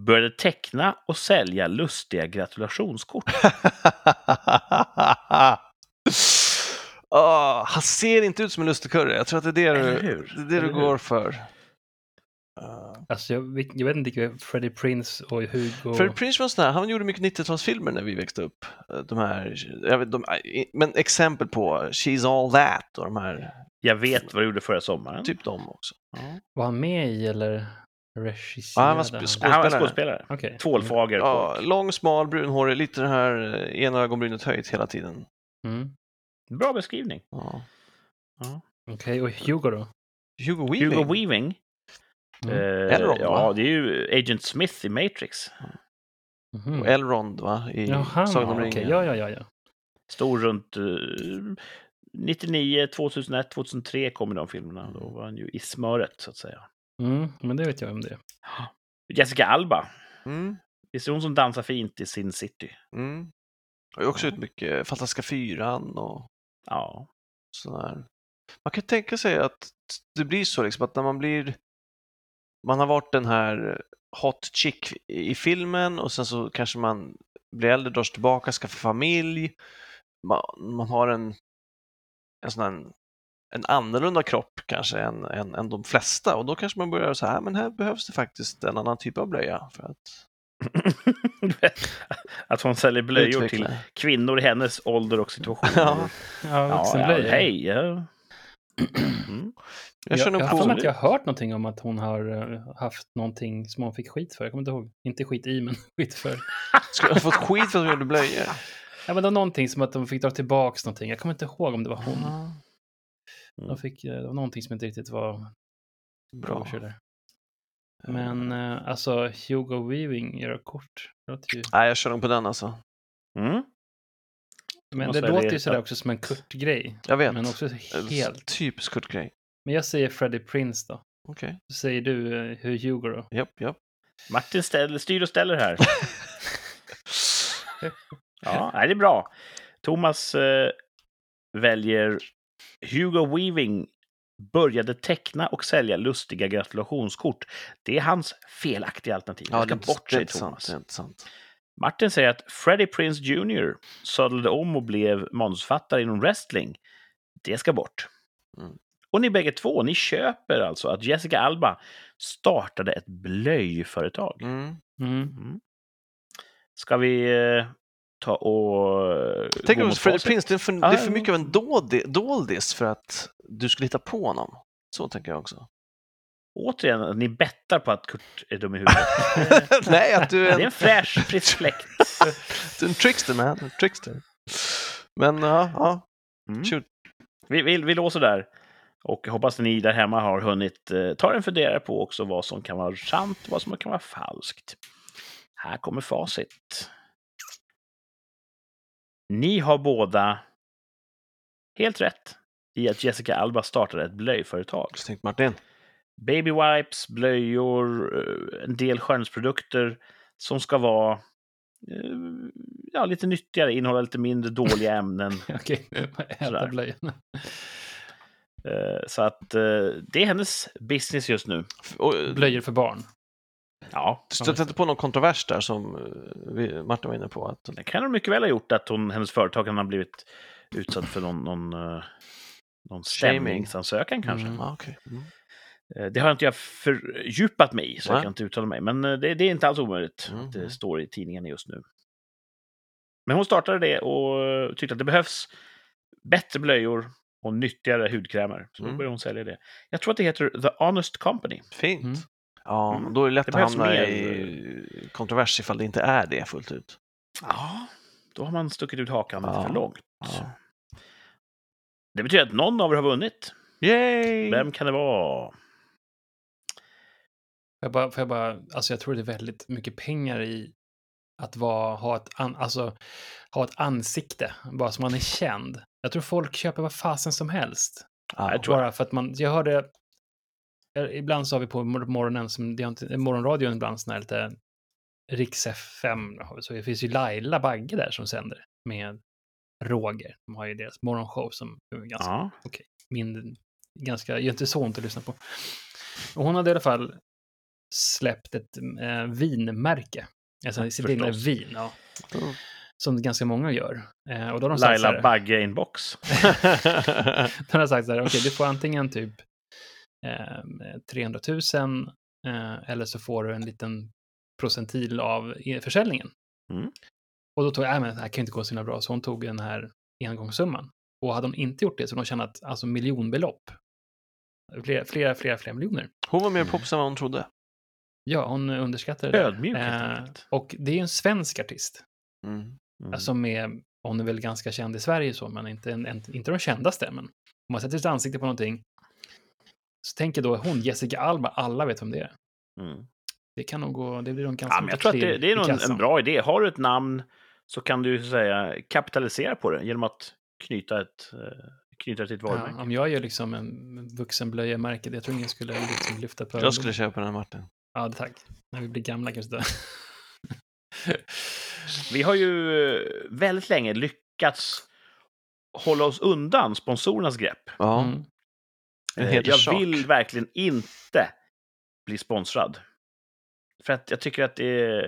började teckna och sälja lustiga gratulationskort. Ah, han ser inte ut som en lustigkurre. Jag tror att det är det Eller du, det är det du går för. Uh, Alltså, jag, vet- jag vet inte vilka Freddie Prince och Hugo... Freddie Prinze var en sån här, han gjorde mycket 90-talsfilmer när vi växte upp. Eh, De här, jag vet, de, men exempel på She's All That och de här, Jag vet vad du gjorde förra sommaren. typ de också. Var han med i eller regisserade? Ja, han var sp- Ja, Han var skådespelare. skådespelare. Okej. Tvålfager. Ja, Ja. lång, smal, brunhårig, lite det här eh, ena ögonbrynet höjt hela tiden. Mm. Bra beskrivning. Ja. Okej, och Hugo då? Hugo Weaving. Hugo Weaving. Mm. Eh, Elrond, ja, va? det är ju Agent Smith i Matrix. Mhm. Och Elrond va? I Jaha, Sagan om ringen. Ja, ja, ja, ja. Stod runt eh, 99, 2001, 2003 kom de filmerna. Då var han ju i smöret, så att säga. Mm, men det vet jag om det. Jessica Alba. Mm. Visst är hon som dansar fint i Sin City? Mm. Jag har också ut mycket Fantastiska fyran och Ja. sådär. Man kan tänka sig att det blir så liksom att när man blir man har varit den här hot chick i filmen och sen så kanske man blir äldre, dras tillbaka, skaffar familj. Man, man har en, en sån här, en annorlunda kropp kanske än, än, än de flesta och då kanske man börjar så här, men här behövs det faktiskt en annan typ av blöja för att att hon säljer blöjor utveckla. till kvinnor i hennes ålder och situation. Ja, Ja, ja, vuxenblöjor. hej. Ja. Mm. jag Jag, jag har på... att jag har hört någonting om att hon har eh, haft någonting som hon fick skit för. Jag kommer inte ihåg. Inte skit i, men skit för. Ska jag ha fått skit för att hon gjorde blöjor? Ja, men det var någonting som att de fick dra tillbaks någonting. Jag kommer inte ihåg om det var hon. Ja, De fick, eh, det var någonting som inte riktigt var bra. bra. Men eh, alltså, Hugo Weaving gör kort. Låter ju... Nej, jag kör nog på den alltså. Mm. Men det låter ju sådär också som en Kurt-grej. Jag vet. Men också helt... Typisk Kurt-grej. Men jag säger Freddie Prince då. Okej. Så säger du eh, hur Hugo då? Japp, japp. Martin ställer, styr och ställer här. Ja, nej, det är bra. Thomas eh, väljer Hugo Weaving började teckna och sälja lustiga gratulationskort. Det är hans felaktiga alternativ. Ja, ska bort, sant. Thomas. Det är inte sant. Martin säger att Freddie Prince Jr. sadlade om och blev manusförfattare inom wrestling. Det ska bort. Mm. Och ni bägge två, ni köper alltså att Jessica Alba startade ett blöjföretag. Mm. Mm. Mm. Ska vi eh, ta och Tänk om Freddie? Prince, det är, för, Ja, det är för mycket av en doldi- doldis för att du skulle hitta på honom. Så tänker jag också. Återigen, att ni bettar på att Kurt är dum i huvudet. Nej, att du det är är en, en fräsch, frisk fläkt. du är en trickster man. En trickster. Men ja, ja. Mm. Shoot. Vi, vi, vi låser där. Och hoppas att ni där hemma har hunnit eh, ta en funderare på också vad som kan vara sant och vad som kan vara falskt. Här kommer facit. Ni har båda helt rätt i att Jessica Alba startade ett blöjföretag. Snyggt Martin. Baby wipes, blöjor, eh, en del skönhetsprodukter som ska vara eh, ja, lite nyttigare, innehålla lite mindre dåliga ämnen. Okej, äta Sådär. blöjorna. Eh, Så att det är hennes business just nu. Blöjor för barn. Ja, du stötte inte på någon kontrovers där som eh, Martin var inne på? Att, det kan hon mycket väl ha gjort att hon, hennes företag kan ha blivit utsatt för någon, någon, eh, någon stämningsansökan kanske. Mm. okej. Mm. Eh, Det har inte jag fördjupat mig i, så jag Nej. kan inte uttala mig. Men det, det är inte alls omöjligt Mm. att det står i tidningen just nu. Men hon startade det och tyckte att det behövs bättre blöjor och nyttigare hudkrämer. Så då Mm. började hon sälja det. Jag tror att det heter The Honest Company. Fint. Ja, Mm. då är det lätt Det att hamna mer- i kontrovers ifall det inte är det fullt ut. Ja, då har man stuckit ut hakan lite Ja. för långt. Ja. Det betyder att någon av er har vunnit. Yay! Vem kan det vara? Får jag, bara, får jag, bara, alltså jag tror det är väldigt mycket pengar i att vara, ha, ett an, alltså, ha ett ansikte, bara så man är känd. Jag tror folk köper vad fasen som helst. Tror- Bara för att man, jag hörde, eh, ibland så har vi på mor- morgonen, som, det inte, morgonradion ibland sån här lite Riks FM, så det finns ju Laila Bagge där som sänder med Roger. De har ju deras morgonshow som är ganska Ja. min, ganska, gör inte så ont att lyssna på. Och hon hade i alla fall släppt ett äh, vinmärke. Alltså Ja, sitt egna vin, ja, Mm. som ganska många gör. Eh, och då har de sagt så Laila här, Bagge Inbox. då har sagt så här, okej, du får antingen typ eh, 300 000 eh, eller så får du en liten procentil av e- försäljningen. Mm. Och då tog jag, nej men det här kan ju inte gå så himla bra, så hon tog den här engångssumman. Och hade hon inte gjort det så hade hon tjänat alltså miljonbelopp. Flera, flera, flera, flera miljoner. Hon var mer poppis än vad hon trodde. Ja, hon underskattade det. Ödmjuk Eh, och det är ju en svensk artist. Mm. Mm. Alltså med, hon är väl ganska känd i Sverige så, men inte, en, en, inte de kändaste. Men om man sätter sitt ansikte på någonting, så tänker då hon, Jessica Alba, alla vet vem det är. Mm. Det kan nog gå, det blir nog ganska Ja, men jag tror att det, det är nog en, bra idé. Har du ett namn så kan du så att säga kapitalisera på det genom att knyta ett eh, knyta till ett varumärke. Ja, om jag gör liksom en vuxenblöjemärke, jag tror ingen skulle liksom lyfta på Jag skulle köpa den Martin. Ja, tack. När vi blir gamla kanske det. Vi har ju väldigt länge lyckats hålla oss undan sponsorernas grepp. Ja, Mm. Eh, Jag vill verkligen inte bli sponsrad. För att jag tycker att det,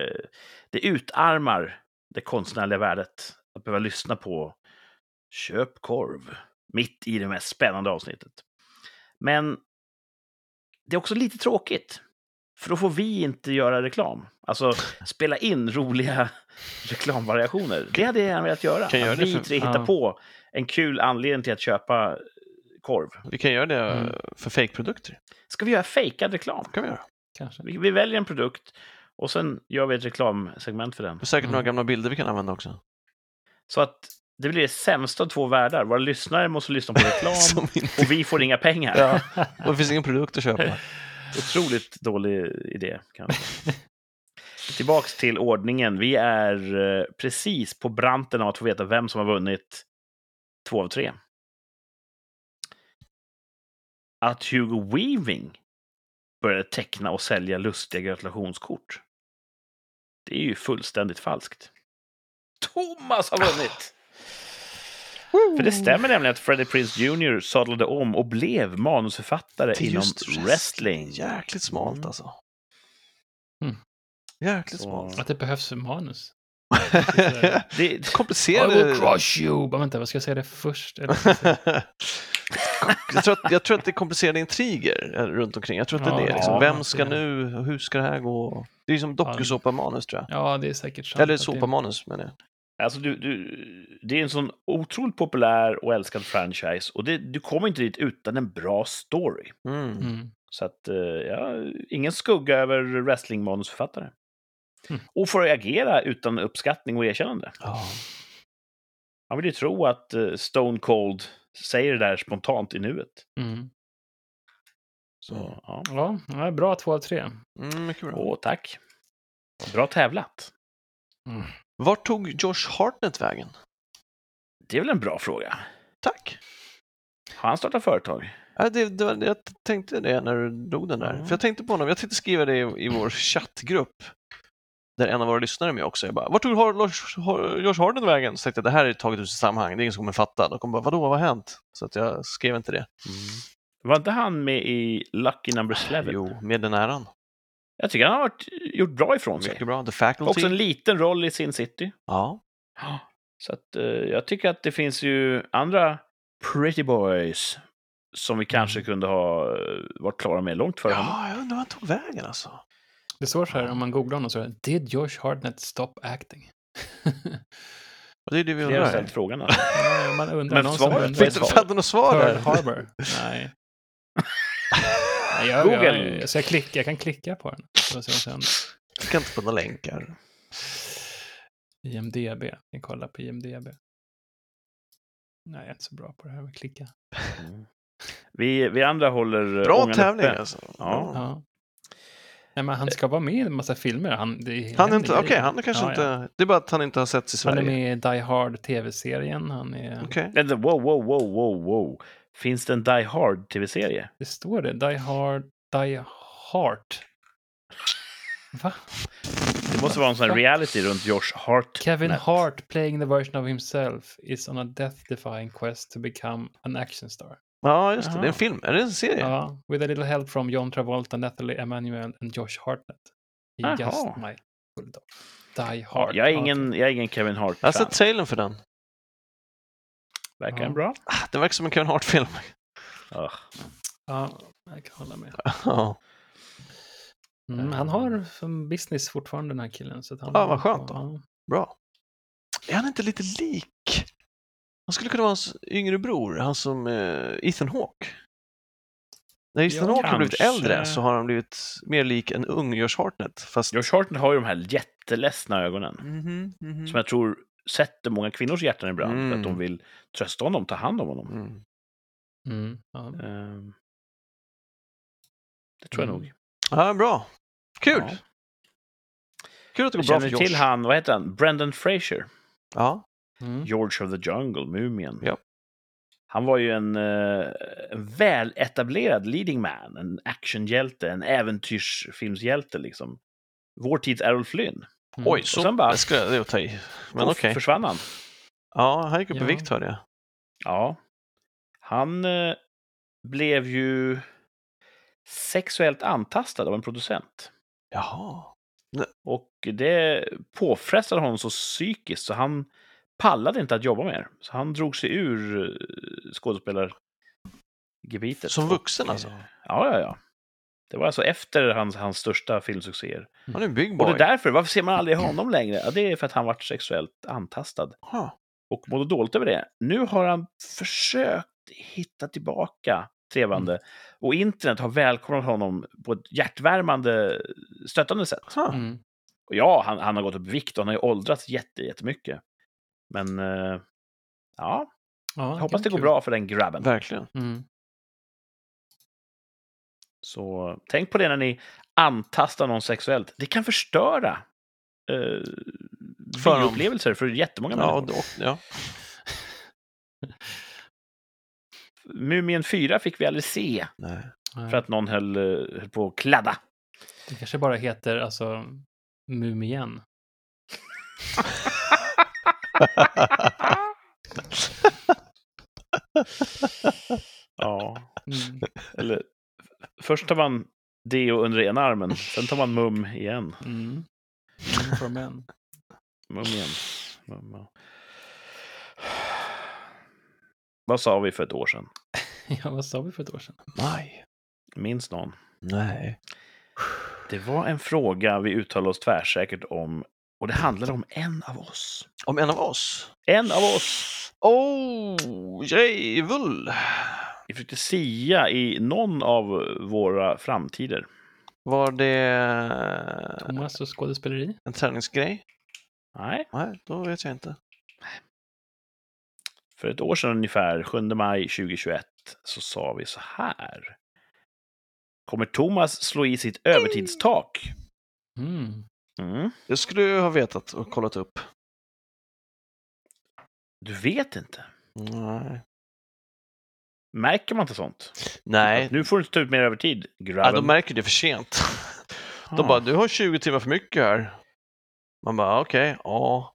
det utarmar det konstnärliga värdet att behöva lyssna på Köp korv mitt i det mest spännande avsnittet. Men det är också lite tråkigt. För då får vi inte göra reklam. Alltså spela in roliga reklamvariationer. Det hade jag gärna velat göra. Kan att vi tre hittar ja. på en kul anledning till att köpa korv. Vi kan göra det Mm. för fake-produkter. Ska vi göra fejkad reklam? kan vi göra. Kanske. Vi, vi väljer en produkt och sen gör vi ett reklamsegment för den. Är säkert Mm. några gamla bilder vi kan använda också. Så att det blir det sämsta av två världar. Våra lyssnare måste lyssna på reklam inte... och vi får inga pengar. ja, och det finns ingen produkt att köpa. Otroligt dålig idé. Kanske. Tillbaks till ordningen. Vi är eh, precis på branten av att få veta vem som har vunnit två av tre. Att Hugo Weaving började teckna och sälja lustiga gratulationskort. Det är ju fullständigt falskt. Thomas har vunnit! För det stämmer nämligen att Freddie Prinze Jr. sadlade om och blev manusförfattare inom wrestling. Jäkligt smalt Mm. alltså. Mm. Jäkligt smalt. Att det behövs manus. Det, Komplicerade... I will crush you! Bara, vänta, vad ska jag säga det först? Jag tror att, jag tror att det är komplicerade intriger eh, runt omkring. Jag tror att det är Ja, det. Liksom. Vem ska nu? Hur ska det här gå? Det är som dokusåpamanus tror jag. ja, det är säkert sant. Eller sopamanus menar jag. alltså du, du, det är en sån otroligt populär och älskad franchise och det, du kommer inte dit utan en bra story. Mm. Mm. Så att, eh, ja, ingen skugga över wrestlingmanusförfattare. Mm. Och får agera utan uppskattning och erkännande. Ja. Man vill ju tro att eh, Stone Cold säger det där spontant i nuet. Mm. Så, Mm. ja. Ja, bra två av tre. Mm, mycket bra. Åh, tack. Bra tävlat. Vart tog Josh Hartnett vägen? Det är väl en bra fråga. Tack. Har han startat företag? Ja, det, det, var- jag tänkte det när du drog den där. Mm. För jag tänkte på honom, jag tänkte skriva det i, i vår chattgrupp. Där en av våra lyssnare är med också. Jag bara, vart tog Josh Harden vägen? Så tänkte jag, det här är taget ur sitt sammanhang, det är ingen som kommer fatta. De kommer bara, vadå, vad har hänt? Så att jag skrev inte det. Var inte han med i Lucky Number 11? Jo, med den äran. Jag tycker han har varit, gjort bra ifrån sig. Mycket bra. The Faculty. Också en liten roll i Sin City. Ja. Så att, eh, jag tycker att det finns ju andra pretty boys som vi kanske Mm. kunde ha eh, varit klara med långt före honom. ja, jag undrar vart han tog vägen alltså. Det står så här, om man googlar honom så är det Did Josh Hartnett stop acting? Och det är det vi Det har undrar. ställt frågan. Ja, man undrar, Men svaret undrar. Det fan något svar Pearl? Harbor? Nej. Nej, jag, Google. Jag, så jag, klick, jag kan klicka på den. Sen. Jag kan inte på några länkar. IMDB. Vi kollar på IMDB. Nej, jag är inte så bra på det här med att klicka. Vi, vi andra håller Bra tävling uppe. alltså. Ja. Ja. Nej, men han ska vara med i en massa filmer. Han, det Han är inte, okej, grejer. han är kanske Ja, inte, ja. det är bara att han inte har setts i Han är Sverige. med i Die Hard tv-serien. Han är... Okej. Vänta, Wow, wow, wow, wow, wow. Finns det en Die Hard tv-serie? Det står det. Die Hard... Die Hart. Va? Det måste vara en sån här reality runt Josh Hart. Kevin Hart playing the version of himself is on a death-defying quest to become an action star. Ja, just det. Det är en film. Är det en serie? Ja, with a little help from John Travolta, Natalie Emanuel and Josh Hartnett. He Jaha. just might pull it off. Die Hard. jag, är ingen, jag är ingen Kevin Hart. Jag har sett trailern för den. Verkar Ja. den bra? Ah, Det verkar som en Kevin Hart-film. Ugh. Ja, jag kan hålla med. Ja. Mm, han har som business fortfarande den här killen. Så att han Ja, vad skönt då. Ja. Bra. Är han inte lite lik? Han skulle kunna vara hans yngre bror, han som eh, Ethan Hawke. När Ethan Ja, Hawke har blivit äldre så har han blivit mer lik en ung Josh Hartnett. Fast... Josh Hart har ju de här jätteledsna ögonen. Mhm, mhm. Som jag tror sätter många kvinnors hjärtan i brand. För att Mm. de vill trösta honom, ta hand om honom. Mm. Mm, ja. Ehm, det tror jag Mm. nog. Ja, bra. Kul! Ja. Kul att det går Jag bra för känner Josh. till han, vad heter han? Brendan Fraser. Ja. Mm. George of the Jungle, Mumien. Ja. Han var ju en, eh, en väletablerad leading man, en actionhjälte, en äventyrsfilmshjälte liksom. Vår tids Errol Flynn. Mm. Oj, så sen bara- det ska det är att ta i. Men okej. försvann han. Ja, han gick upp i Ja. vikt hörde jag. Ja. Han eh, blev ju sexuellt antastad av en producent. Jaha. Och det påfrestade honom så psykiskt så han pallade inte att jobba mer. Så han drog sig ur eh, skådespelargebitet. Som vuxen Och, alltså? eh, Ja, ja, ja. Det var alltså efter hans, hans största filmsuccéer. Han är en big Och boy. det är därför, varför ser man aldrig honom längre? Ja, det är för att han varit sexuellt antastad Huh. och mådde dåligt över det. Nu har han försökt hitta tillbaka trevande och internet har välkomnat honom på ett hjärtvärmande, stöttande sätt. Huh. Mm. Och ja, han, han har gått upp i vikt och han har ju åldrats jätte, jättemycket. Men eh, ja, Ja, jag hoppas det går kul. bra för den grabben. Verkligen. Mm. Så tänk på det när ni antastar någon sexuellt. Det kan förstöra eh, För dem. bioupplevelser för jättemånga Ja, människor. och, ja. Mumien 4 fick vi aldrig se Nej. för att någon höll, eh, höll på att kladda. Det kanske bara heter alltså Mumien. Ja, Mm. eller först tar man deo under ena armen, sen tar man mum igen. Mm. Men. Mum igen. Mum, ja. Vad sa vi för ett år sedan? Ja, vad sa vi för ett år sedan? Maj. Minns någon? Nej. Det var en fråga vi uttalade oss tvärsäkert om och det handlade om en av oss. Om en av oss? En av oss! Oh, Jejvul! Vi försökte sia i någon av våra framtider. Var det Thomas och skådespeleri? en träningsgrej? Nej, Nej, då vet jag inte. för ett år sedan ungefär, 7 maj 2021, så sa vi så här. Kommer Thomas slå i sitt övertidstak? Mm. Mm. Det skulle jag ha vetat och kollat upp. Du vet inte. Nej. Märker man inte sånt? Nej, Nu får du inte ta ut mer övertid, ja, grabben. de märker det för sent. De Ah. bara, du har 20 timmar för mycket här. Man bara, okej, ja.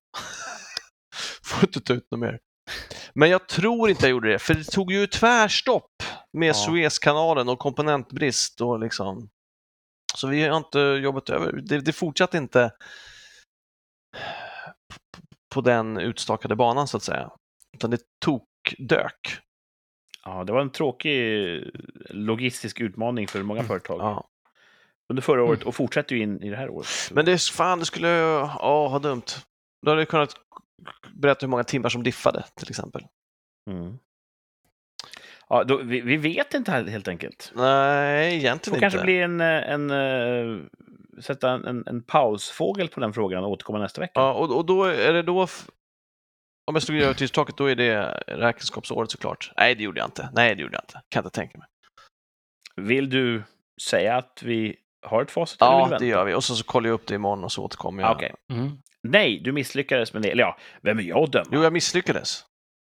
Får inte ta ut något mer. Men jag tror inte jag gjorde det, för det tog ju tvärstopp med Ja. Suezkanalen och komponentbrist och liksom. Så vi har inte jobbat över. Det, det fortsatte inte på den utstakade banan så att säga. Utan det tokdök. Ja, det var en tråkig logistisk utmaning för många företag Ja. under förra året och fortsätter ju in i det här året. Men det är fan, det skulle ja, ha dumt. Då hade jag kunnat berätta hur många timmar som diffade till exempel. Mm. Ja, då, vi, vi vet inte helt enkelt. Nej, Det egentligen får inte. kanske bli en, en, eh, sätta en, en, en pausfågel på den frågan och återkomma nästa vecka. Ja, och, och då är det då... Om jag slog i övertidstaket, då är det räkenskapsåret såklart. Nej, det gjorde jag inte. Nej, det gjorde jag inte. Kan inte tänka mig. Vill du säga att vi har ett facit? Ja, det gör vi. Och så, så kollar jag upp det imorgon och så återkommer jag. Okej. Mm. Nej, du misslyckades med det. Eller ja, vem är jag att döma? Jo, jag misslyckades.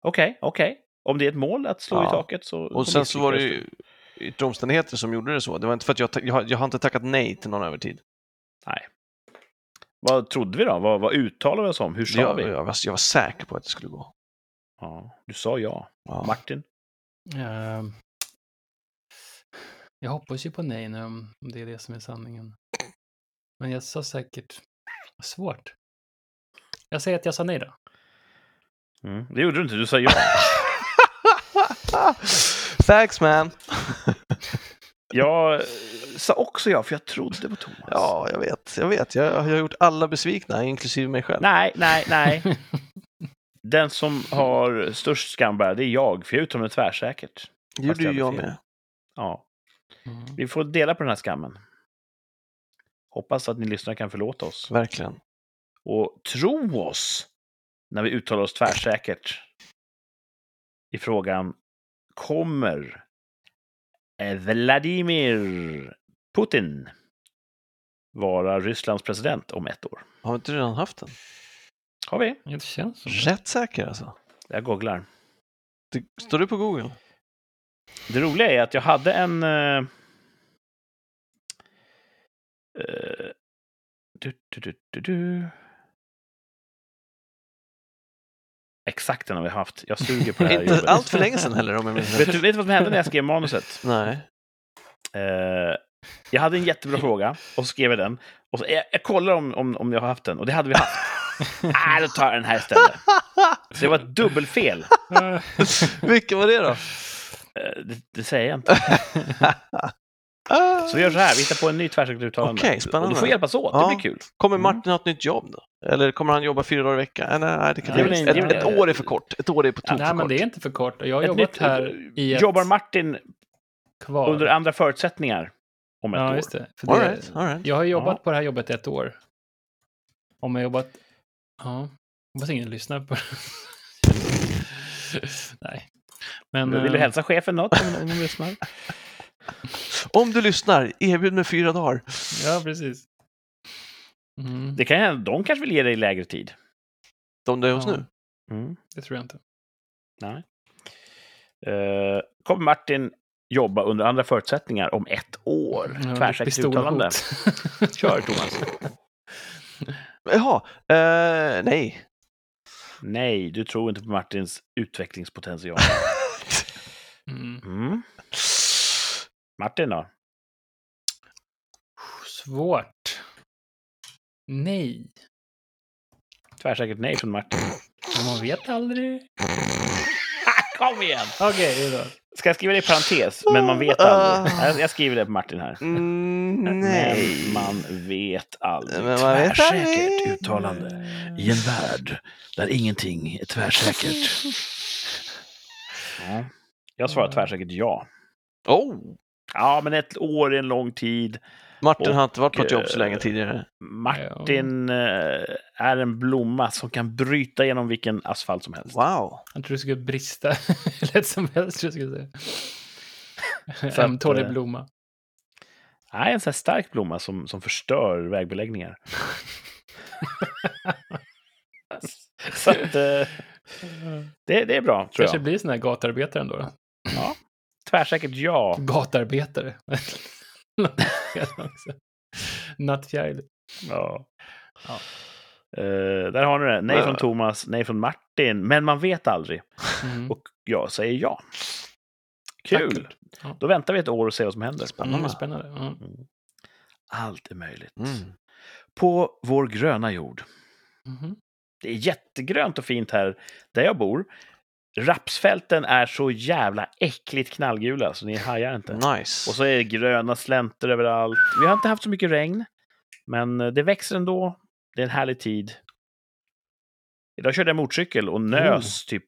Okej, okej. Om det är ett mål att slå Ja. i taket så... Och sen så var det ju yttre omständigheter som gjorde det så. Det var inte för att jag, jag, har- jag har inte tackat nej till någon övertid. Nej. Vad trodde vi då? Vad, vad uttalade vi oss om? Hur sa Jag, vi? jag, var, jag var säker på att det skulle gå. Ja, du sa ja. Ja. Martin? Ehm, jag hoppas ju på nej nu, om om det är det som är sanningen. Men jag sa säkert... Svårt. Jag säger att jag sa nej då. Mm. Det gjorde du inte, du sa ja. Thanks man! Jag sa också ja, för jag trodde på Thomas. Ja, jag vet. Jag vet. Jag, jag har gjort alla besvikna, inklusive mig själv. Nej, nej, nej. Den som har störst skambär, det är jag, för jag uttalade mig tvärsäkert. Det gjorde jag ju jag fel. med. Ja, Mm. vi får dela på den här skammen. Hoppas att ni lyssnare kan förlåta oss. Verkligen. Och tro oss när vi uttalar oss tvärsäkert i frågan Kommer eh, Vladimir Putin vara Rysslands president om ett år? Har vi inte redan haft den? Har vi? Det känns som. Rätt säker alltså. Jag googlar. Det, står du på Google? Det roliga är att jag hade en... eh, du, du, du, du, du. Exakt den har vi haft. Jag suger på det här Inte allt för länge sedan heller om jag minns Vet du, vet du vad som hände när jag skrev manuset? Nej. Eh, jag hade en jättebra fråga och så skrev jag den. Och så, jag, jag kollar om, om, om jag har haft den och det hade vi haft. Nej, då tar jag den här istället. Så det var ett dubbelfel. Vilken var det då? Eh, det, det säger jag inte. Så vi gör så här, vi hittar på en ny tvärsäkert uttalande. Okej, spännande. Och du får hjälpas åt, det Ja. blir kul. Kommer Mm. Martin ha ett nytt jobb då? Eller kommer han jobba fyra dagar i veckan? Eller, nej, det kan Det ett, det är väl- ett år är för kort. Ett år är på tok Nej, för men kort. det är inte för kort. Jag har Ett jobbat nytt- här i ett Jobbar Martin kvar. under andra förutsättningar om ett ja, år? just det. För All det right, all right. Jag har jobbat Ja. på det här jobbet ett år. Om jag jobbat... Ja, hoppas ingen lyssnar på Nej. Men, Vill du eh, hälsa chefen något om, de lyssnar? Om du lyssnar, erbjud mig fyra dagar. Ja, precis. Mm, Det kan hända, de kanske vill ge dig lägre tid. De du är hos Ja. nu? Mm. det tror jag inte. Nej. Eh, kommer Martin jobba under andra förutsättningar om ett år? Ja, Tvärsäkert uttalande. Kör Thomas. Jaha, eh, nej. Nej, du tror inte på Martins utvecklingspotential. Mm. Mm. Martin då? Svårt. Nej. Tvärsäkert nej från Martin. Men man vet aldrig. Kom igen! Okej, då. Ska jag skriva det i parentes? Men man vet aldrig. Jag- Jag skriver det på Martin här. Mm, nej. Men man vet aldrig. Men man vet Tvärsäkert aldrig. uttalande. I en värld där ingenting är tvärsäkert. Ja. Jag svarar tvärsäkert ja. Oh, Ja, men ett år är en lång tid. Martin Och, har inte varit på ett jobb så eh, länge tidigare. Martin eh, är en blomma som kan bryta genom vilken asfalt som helst. Wow. Jag tror du skulle brista lätt som helst, tror jag skulle Så säga. att, Ömtålig eh, blomma. Nej, en sån här stark blomma som, som förstör vägbeläggningar. Så att, det, det är bra, tror Kanske jag. blir sån här gatarbetare ändå. Tvärsäkert ja. Gatarbetare. Nattfjäril. ja. Ja. Eh, där har ni det. Nej från Thomas, nej från Martin. Men man vet aldrig. Mm. Och jag säger ja. Kul! Ja. Då väntar vi ett år och ser vad som händer. Mm, spännande. Ja. Allt är möjligt. Mm. På vår gröna jord. Mhm. Det är jättegrönt och fint här där jag bor. Rapsfälten är så jävla äckligt knallgula så ni hajar inte. Nice. Och så är det gröna slänter överallt. Vi har inte haft så mycket regn, men eh, det växer ändå. Det är en härlig tid. Idag körde jag motorcykel och nös typ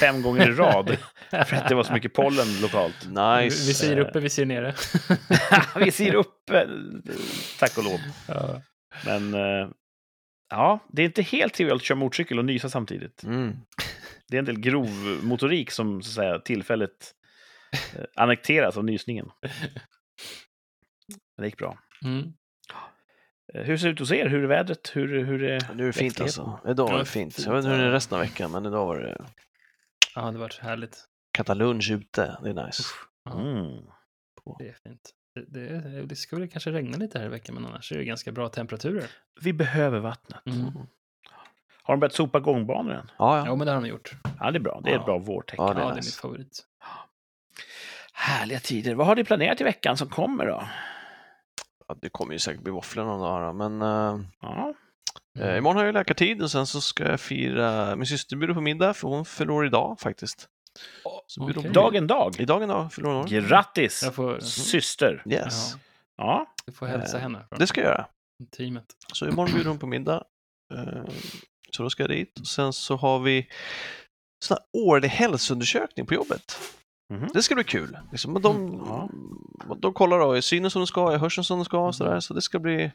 fem gånger i rad för att det var så mycket pollen lokalt. Nice. Vi ser uppe, vi ser nere. Vi ser upp, eh, tack och lov. ja. Men eh, ja, det är inte helt trivialt att köra motorcykel och nysa samtidigt. Mm. Det är en del grov motorik som så att säga, tillfälligt eh, annekteras av nysningen. Men det gick bra. Mm. Eh, Hur ser det ut hos er? Hur är vädret? Hur, hur är Nu är det fint alltså. Idag var det fint. Jag vet inte hur det är resten av veckan, men idag var det ja, det var så härligt. katalunch ute. Det är nice. Mm. Det är fint. Det, det, det ska väl kanske regna lite här i veckan, men annars är det ganska bra temperaturer. Vi behöver vattnet. Mm. Har de börjat sopa gångbanor än? Ja, Jo, ja. men det har de gjort. Ja, det är bra. Det är ett Ja. bra vårtecken. Ja, Ja, det är det är nice. mitt favorit. Härliga tider. Vad har ni planerat i veckan som kommer då? ja. Det kommer ju säkert bli våfflor någon dag, men uh, Ja, eh, imorgon har jag läkartid och sen så ska jag fira min syster bjuder på middag för hon fyller år idag faktiskt. Så på dagen dag. Idag en dag fyller hon. Grattis! Jag får, Syster. Yes, ja, Ja, jag får hälsa Eh, henne det ska jag göra. teamet. Så imorgon bjuder hon på middag. Så då ska jag dit. Och sen så har vi sån här årlig hälsoundersökning på jobbet. Mhm. Det ska bli kul. Liksom, de, Mm, ja. de kollar då, är synen som den ska, är hörseln som den ska och sådär. Så det ska bli...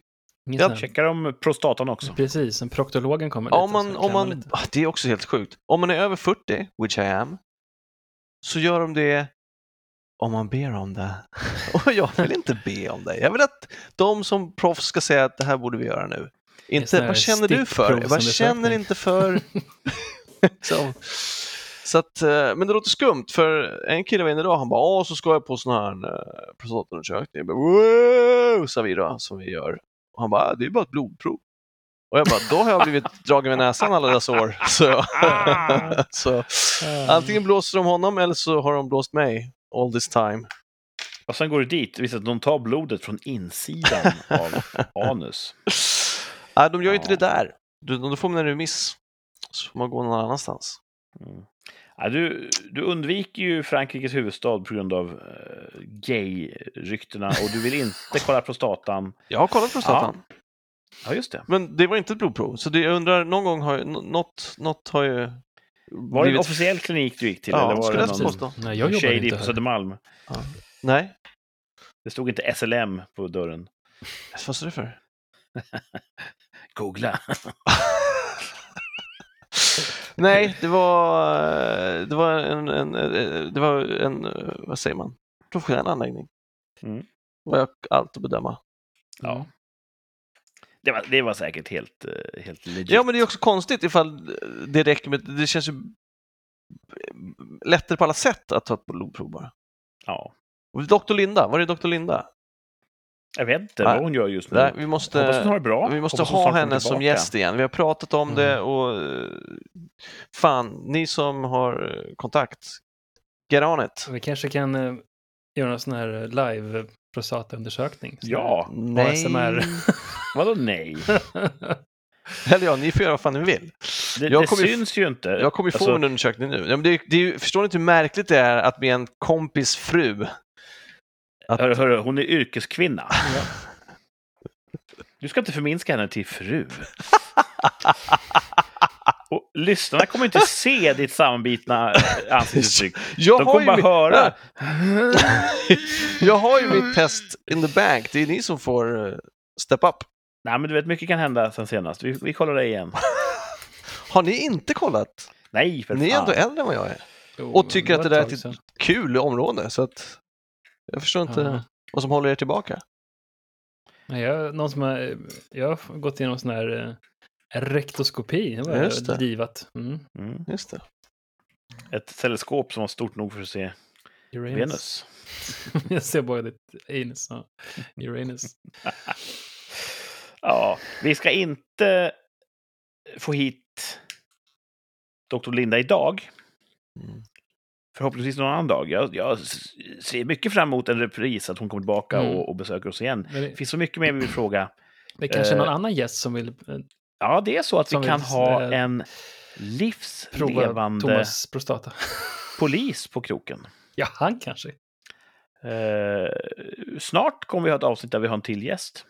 Ja, checkar de prostatan också? Precis, en proktologen kommer Ja, dit om man, om man, lite. ah, det är också helt sjukt. Om man är över 40, which I am, så gör de det om man ber om det. Och jag vill inte be om det. Jag vill att de som proffs ska säga att det här borde vi göra nu. Inte, vad känner du för? Vad känner inte för... så, Så att, eh, men det låter skumt för en kille var inne idag, han bara åh så ska jag på sån här uh, prostataundersökning. Wow! sa vi då, som vi gör. Och han bara, det är bara ett blodprov. Och jag bara, då har jag blivit dragen med näsan alla dessa år. Så, Ah. så antingen blåser de honom eller så har de blåst mig all this time. Och sen går du dit, visst att de tar blodet från insidan av anus. Nej, de gör ju inte Ja. det där. Du, då får man en remiss. Så får man gå någon annanstans. Mm. Ja, du, du undviker ju Frankrikes huvudstad på grund av uh, gay-ryktena och du vill inte kolla prostatan. Jag har kollat prostatan, Ja, just det. men det var inte ett blodprov. Så det, jag undrar, någon gång har något, något har ju Var det en officiell klinik du gick till? Ja, eller var skulle det jag någon påstå. Nej, jag jobbar inte på. Södermalm? Nej, Det stod inte SLM på dörren. vad står det för? Googla. Nej, det var, eh, det var en, en, eh, det var en, eh, vad säger man, professionell anläggning. Mm. Vad jag allt att bedöma. Ja. Det var, det var säkert helt, helt legit. Ja, men det är också konstigt ifall det räcker med, det känns ju lättare på alla sätt att ta ett blodprov bara. Ja. Och Dr. Linda, var är Dr. Linda? Jag vet inte Nej. vad hon gör just nu. Nej, vi Hoppas hon har måste, det bra. vi måste Hoppas ha henne som gäst igen. Vi har pratat om Mm. det och fan, ni som har kontakt, get on it. Vi kanske kan eh, göra en sån här live prostataundersökning. Ja, Nej. ASMR. vadå nej? Eller ja, ni får göra vad fan ni vill. Det, Jag det kommer syns ju inte. Jag kommer ju få Alltså, en undersökning nu. Ja, men det, är- det förstår ni inte hur märkligt det är att med en kompis fru att, hörru, hörru, hon är yrkeskvinna. Du ska inte förminska henne till fru. Och lyssnarna kommer inte se ditt sammanbitna ansiktsuttryck. jag, De har kommer ju bara mitt, höra. jag har ju mitt test in the bank. Det är ni som får eh, step up. Nej, men du vet, mycket kan hända sen senast. Vi, vi kollar det igen. Har ni inte kollat? Nej, för Ni är fan. ändå äldre än vad jag är. Jo, Och tycker att det där är ett. Kul område, så att jag förstår inte Ja. vad som håller er tillbaka. Nej, jag, någon som har, jag har gått igenom sån här eh, rektoskopi. Det var Just det. divat. Mm. Mm. Just det. Ett teleskop som var stort nog för att se Uranus. Venus. jag ser bara ditt anus. Ja. Uranus. Ja, vi ska inte få hit Dr. Linda idag. Mm. Förhoppningsvis någon annan dag. Jag, jag ser mycket fram emot en repris, att hon kommer tillbaka Mm. och, och besöker oss igen. Det det, finns så mycket mer vi vill fråga. det är kanske Eh, någon annan gäst som vill eh, Ja, det är så att vi kan vill, ha eh, en livslevande Thomas prostata. polis på kroken. ja, han kanske. Eh, snart kommer vi ha ett avsnitt där vi har en till gäst.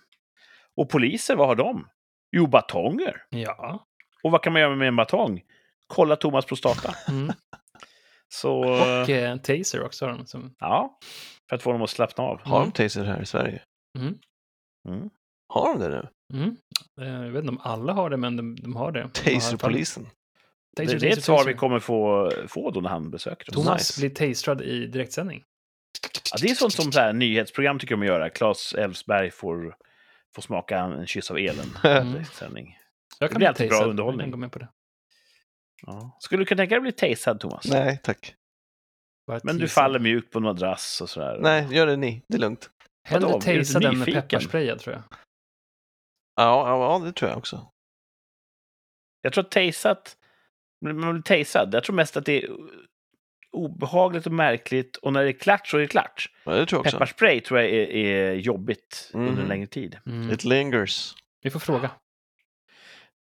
Och poliser, vad har de? Jo, batonger. Ja. Och vad kan man göra med en batong? Kolla Thomas prostata. Mm. Så, Och eh, en taser också har de. Som, ja, för att få dem att slappna av. Har Mm. de taser här i Sverige? mm. Mm. Har de det nu? Mm. Eh, Jag vet inte om alla har det, men de, de har det. Taserpolisen? Det, det är taser, ett svar taser. vi kommer få, få då när han besöker oss. Thomas Nice. blir taserad i direktsändning. Ja, det är sånt som så här, nyhetsprogram tycker om att göra. Claes Elfsberg får, får smaka en kyss av elen. Mm. Sändning. Jag Det kan blir bli alltid bra tasad. underhållning. Jag kan gå med på det. Ja. Skulle du kunna tänka dig att bli tasad, Thomas? Nej, tack. Bara Men du teasad. faller mjukt på en madrass och sådär. Nej, gör det ni. Det är lugnt. Hellre Vadå? Är du tasad än nyfiken? pepparsprayad, tror jag. Ja, ja, ja, det tror jag också. Jag tror att tasat, man blir tasad, jag tror mest att det är obehagligt och märkligt och när det är klart så är det klart. Ja, det tror jag också. Pepparspray tror jag är, är jobbigt under Mhm. en längre tid. Mm. It lingers. Vi får fråga.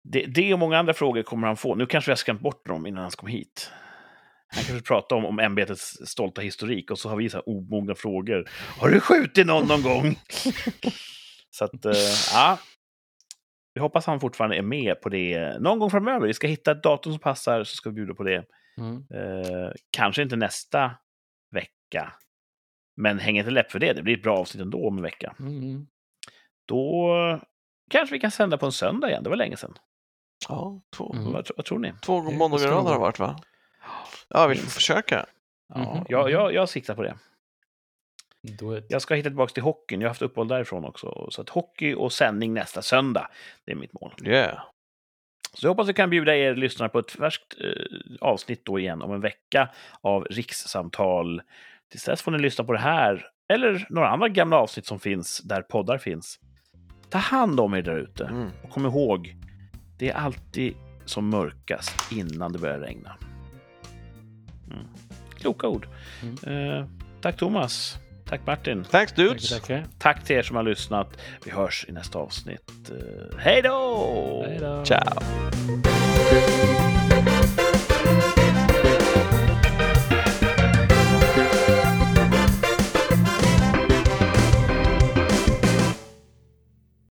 Det, det och många andra frågor kommer han få. Nu kanske vi har skrämt bort dem innan han kom hit. Han kanske pratar om, om ämbetets stolta historik och så har vi så här omogna frågor. Har du skjutit någon någon gång? så att, eh, ja. Vi hoppas han fortfarande är med på det någon gång framöver. Vi ska hitta ett datum som passar så ska vi bjuda på det. Mm. Eh, kanske inte nästa vecka. Men häng inte läpp för det. Det blir ett bra avsnitt ändå om en vecka. Mm. Då kanske vi kan sända på en söndag igen. Det var länge sedan. Ja, två, Mm. Vad, vad tror ni? två måndagar i rad har det varit va? Ja, vi får försöka. Ja, Mhm. jag, jag, jag siktar på det. It. Jag ska hitta tillbaka till hockeyn. Jag har haft uppehåll därifrån också. Så att hockey och sändning nästa söndag, det är mitt mål. Yeah. Så jag hoppas vi kan bjuda er lyssnare på ett färskt eh, avsnitt då igen om en vecka av rikssamtal. Tills dess får ni lyssna på det här eller några andra gamla avsnitt som finns där poddar finns. Ta hand om er där ute Mm. och kom ihåg, det är alltid som mörkast innan det börjar regna. Mm. Kloka ord. Eh, tack Thomas. Tack Martin. Thanks Tackar, dudes! tackar. Tack till er som har lyssnat. Vi hörs i nästa avsnitt. Eh, hej då! Hej då. Ciao!